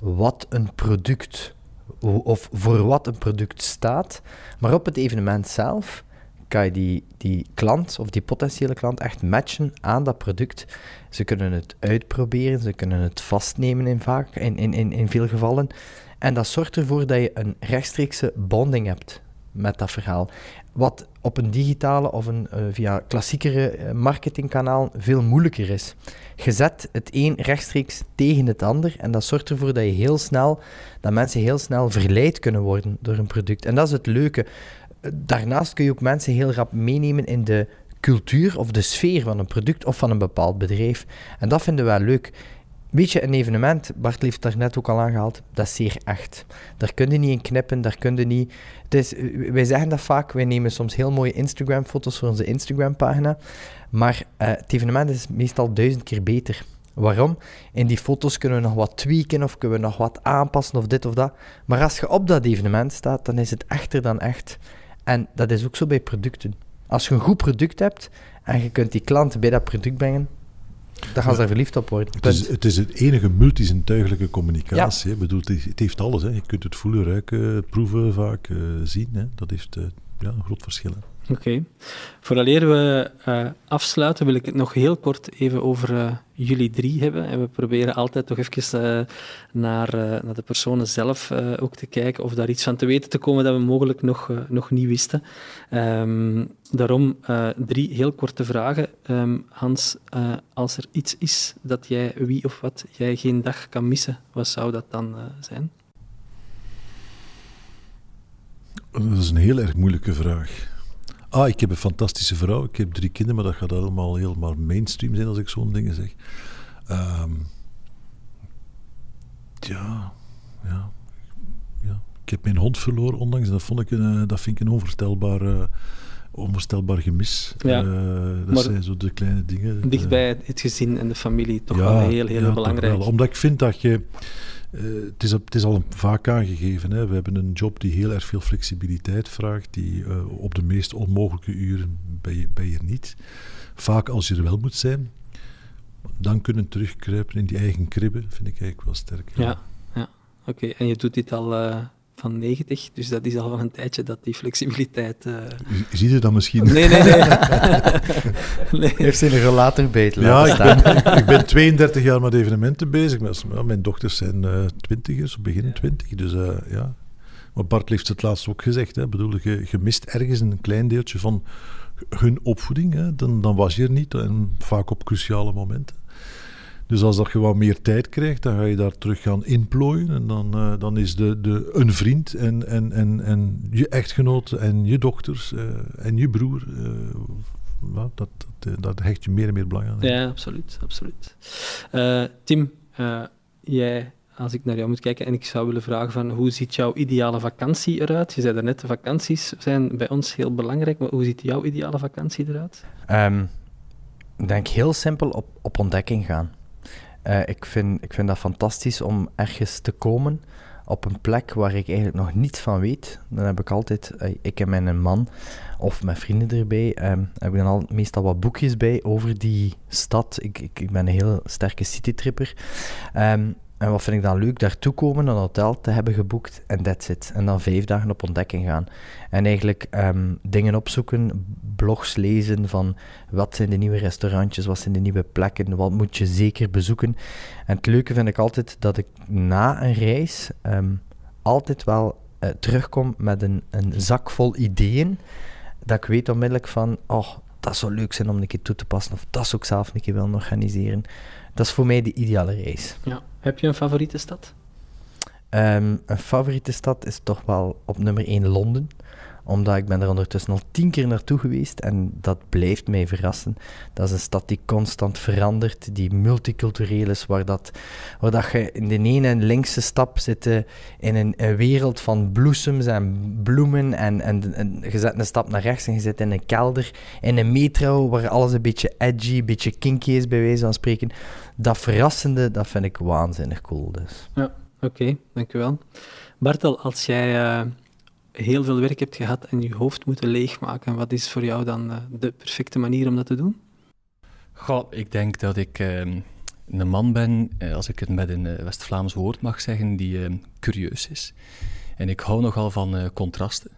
wat een product of voor wat een product staat. Maar op het evenement zelf kan je die, die klant of die potentiële klant echt matchen aan dat product. Ze kunnen het uitproberen, ze kunnen het vastnemen in, vaak, in, in, in, in veel gevallen. En dat zorgt ervoor dat je een rechtstreekse bonding hebt met dat verhaal. Wat op een digitale of een uh, via klassiekere marketingkanaal veel moeilijker is. Je zet het een rechtstreeks tegen het ander en dat zorgt ervoor dat je heel snel, dat mensen heel snel verleid kunnen worden door een product. En dat is het leuke. Daarnaast kun je ook mensen heel rap meenemen in de cultuur of de sfeer van een product of van een bepaald bedrijf. En dat vinden wij leuk. Weet je, een evenement, Bart heeft daar net ook al aangehaald, dat is zeer echt. Daar kun je niet in knippen, daar kun je niet... Het wij zeggen dat vaak, wij nemen soms heel mooie Instagram-foto's voor onze Instagram-pagina, maar uh, het evenement is meestal duizend keer beter. Waarom? In die foto's kunnen we nog wat tweaken of kunnen we nog wat aanpassen of dit of dat. Maar als je op dat evenement staat, dan is het echter dan echt. En dat is ook zo bij producten. Als je een goed product hebt en je kunt die klant bij dat product brengen, dan gaan ze er verliefd op worden. Het is, het is het enige multisintuigelijke communicatie. Ja. Bedoel, het, heeft alles. Hè. Je kunt het voelen, ruiken, proeven vaak, uh, zien. Hè. Dat heeft uh, ja, een groot verschil. Oké. Okay. We uh, afsluiten, wil ik het nog heel kort even over uh, jullie drie hebben. En we proberen altijd toch even uh, naar, naar de personen zelf ook te kijken of daar iets van te weten te komen dat we mogelijk nog, nog niet wisten. Um, daarom drie heel korte vragen. Um, Hans, als er iets is dat jij, wie of wat, jij geen dag kan missen, wat zou dat dan zijn? Dat is een heel erg moeilijke vraag. Ah, ik heb een fantastische vrouw. Ik heb drie kinderen, maar dat gaat allemaal helemaal mainstream zijn als ik zo'n dingen zeg. Um, ja, ja, ja. Ik heb mijn hond verloren onlangs en dat, vond ik een, eh, dat vind ik een onvoorstelbaar, uh, onvoorstelbaar gemis. Ja, uh, dat zijn zo de kleine dingen. Dichtbij het gezin en de familie toch wel heel, heel ja, belangrijk. Wel. Omdat ik vind dat je uh, het, is, het, is, al vaak aangegeven. Hè. We hebben een job die heel erg veel flexibiliteit vraagt. Die uh, op de meest onmogelijke uren ben je, je niet. Vaak als je er wel moet zijn, dan kunnen terugkruipen in die eigen kribben, vind ik eigenlijk wel sterk. Ja, ja, oké. En je doet dit al uh, van 90, dus dat is al van een tijdje dat die flexibiliteit... Uh... Zie je dat misschien? Nee, nee, nee. nee. Heeft ze een relator beet Ja, ik ben, ik ben, 32 jaar met evenementen bezig. Mijn dochters zijn uh, twintigers, begin twintig, dus uh, ja... Maar Bart heeft het laatst ook gezegd. Hè. Bedoel, je, je mist ergens een klein deeltje van hun opvoeding. Hè. Dan, dan was je er niet. En vaak op cruciale momenten. Dus als dat je wat meer tijd krijgt, dan ga je daar terug gaan inplooien. En dan, uh, dan is de, de, een vriend en, en, en, en je echtgenoot en je dochters uh, en je broer. Uh, dat, dat, dat, hecht je meer en meer belang aan. Ja, absoluut. absoluut. Tim, jij, als ik naar jou moet kijken en ik zou willen vragen van hoe ziet jouw ideale vakantie eruit? Je zei net, vakanties zijn bij ons heel belangrijk, maar hoe ziet jouw ideale vakantie eruit? Um, ik denk heel simpel op, op ontdekking gaan. Uh, ik, vind, ik vind dat fantastisch om ergens te komen op een plek waar ik eigenlijk nog niets van weet. Dan heb ik altijd, uh, ik en mijn man of mijn vrienden erbij, um, heb ik dan al meestal wat boekjes bij over die stad. Ik, ik, ik ben een heel sterke citytripper. Um, en wat vind ik dan leuk? Daartoe komen, een hotel te hebben geboekt en that's it. En dan vijf dagen op ontdekking gaan. En eigenlijk ehm, dingen opzoeken, blogs lezen van wat zijn de nieuwe restaurantjes, wat zijn de nieuwe plekken, wat moet je zeker bezoeken. En het leuke vind ik altijd dat ik na een reis ehm, altijd wel uh, terugkom met een, een zak vol ideeën. Dat ik weet onmiddellijk van, oh, dat zou leuk zijn om een keer toe te passen. Of dat zou ik zelf een keer willen organiseren. Dat is voor mij de ideale reis. Ja. Heb je een favoriete stad? Um, een favoriete stad is toch wel op nummer 1 Londen omdat ik ben er ondertussen al tien keer naartoe geweest en dat blijft mij verrassen. Dat is een stad die constant verandert, die multicultureel is, waar, dat, waar dat je in de ene en linkse stap zit in een, wereld van bloesems en bloemen en, en, je zet een stap naar rechts en je zit in een kelder, in een metro waar alles een beetje edgy, een beetje kinky is bij wijze van spreken. Dat verrassende, dat vind ik waanzinnig cool. Dus. Ja, oké, dankjewel. Bartel, als jij... Uh heel veel werk hebt gehad en je hoofd moeten leegmaken, wat is voor jou dan eh, de perfecte manier om dat te doen? Goh, ik denk dat ik ehm, een man ben, eh, als ik het met een uh, West-Vlaams woord mag zeggen, die ehm, curieus is. En ik hou nogal van contrasten.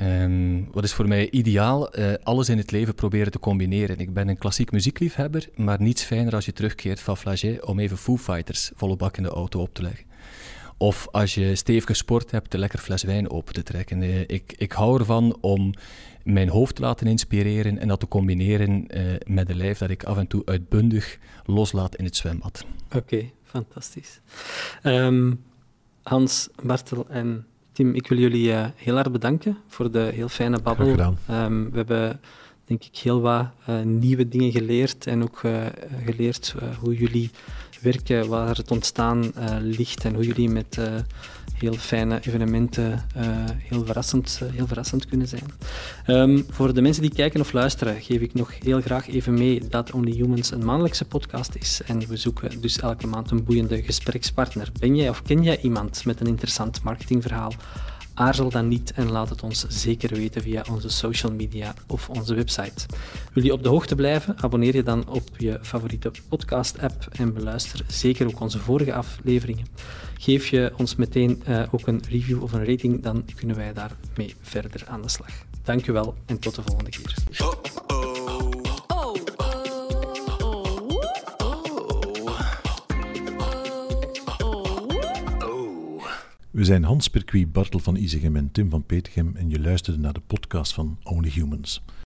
Um, wat is voor mij ideaal? alles in het leven proberen te combineren. Ik ben een klassiek muziekliefhebber, maar niets fijner als je terugkeert van Flagey om even Foo Fighters volle bak in de auto op te leggen of als je stevig gesport hebt, een lekker fles wijn open te trekken. Eh, ik, ik hou ervan om mijn hoofd te laten inspireren en dat te combineren uh, met een lijf dat ik af en toe uitbundig loslaat in het zwembad. Oké, fantastisch. Um, Hans, Bartel en Tim, ik wil jullie uh, heel erg bedanken voor de heel fijne babbel. Um, we hebben denk ik heel wat uh, nieuwe dingen geleerd en ook uh, geleerd hoe jullie werken, waar het ontstaan ligt en hoe jullie met heel fijne evenementen heel, verrassend, heel verrassend kunnen zijn. Um, voor de mensen die kijken of luisteren, geef ik nog heel graag even mee dat Only Humans een maandelijkse podcast is en we zoeken dus elke maand een boeiende gesprekspartner. Ben jij of ken jij iemand met een interessant marketingverhaal? Aarzel dan niet en laat het ons zeker weten via onze social media of onze website. Wil je op de hoogte blijven? Abonneer je dan op je favoriete podcast-app en beluister zeker ook onze vorige afleveringen. Geef je ons meteen uh, ook een review of een rating, dan kunnen wij daarmee verder aan de slag. Dankjewel en tot de volgende keer. We zijn Hans Perquis Bartel van Izegem en Tim van Petegem en je luisterde naar de podcast van Only Humans.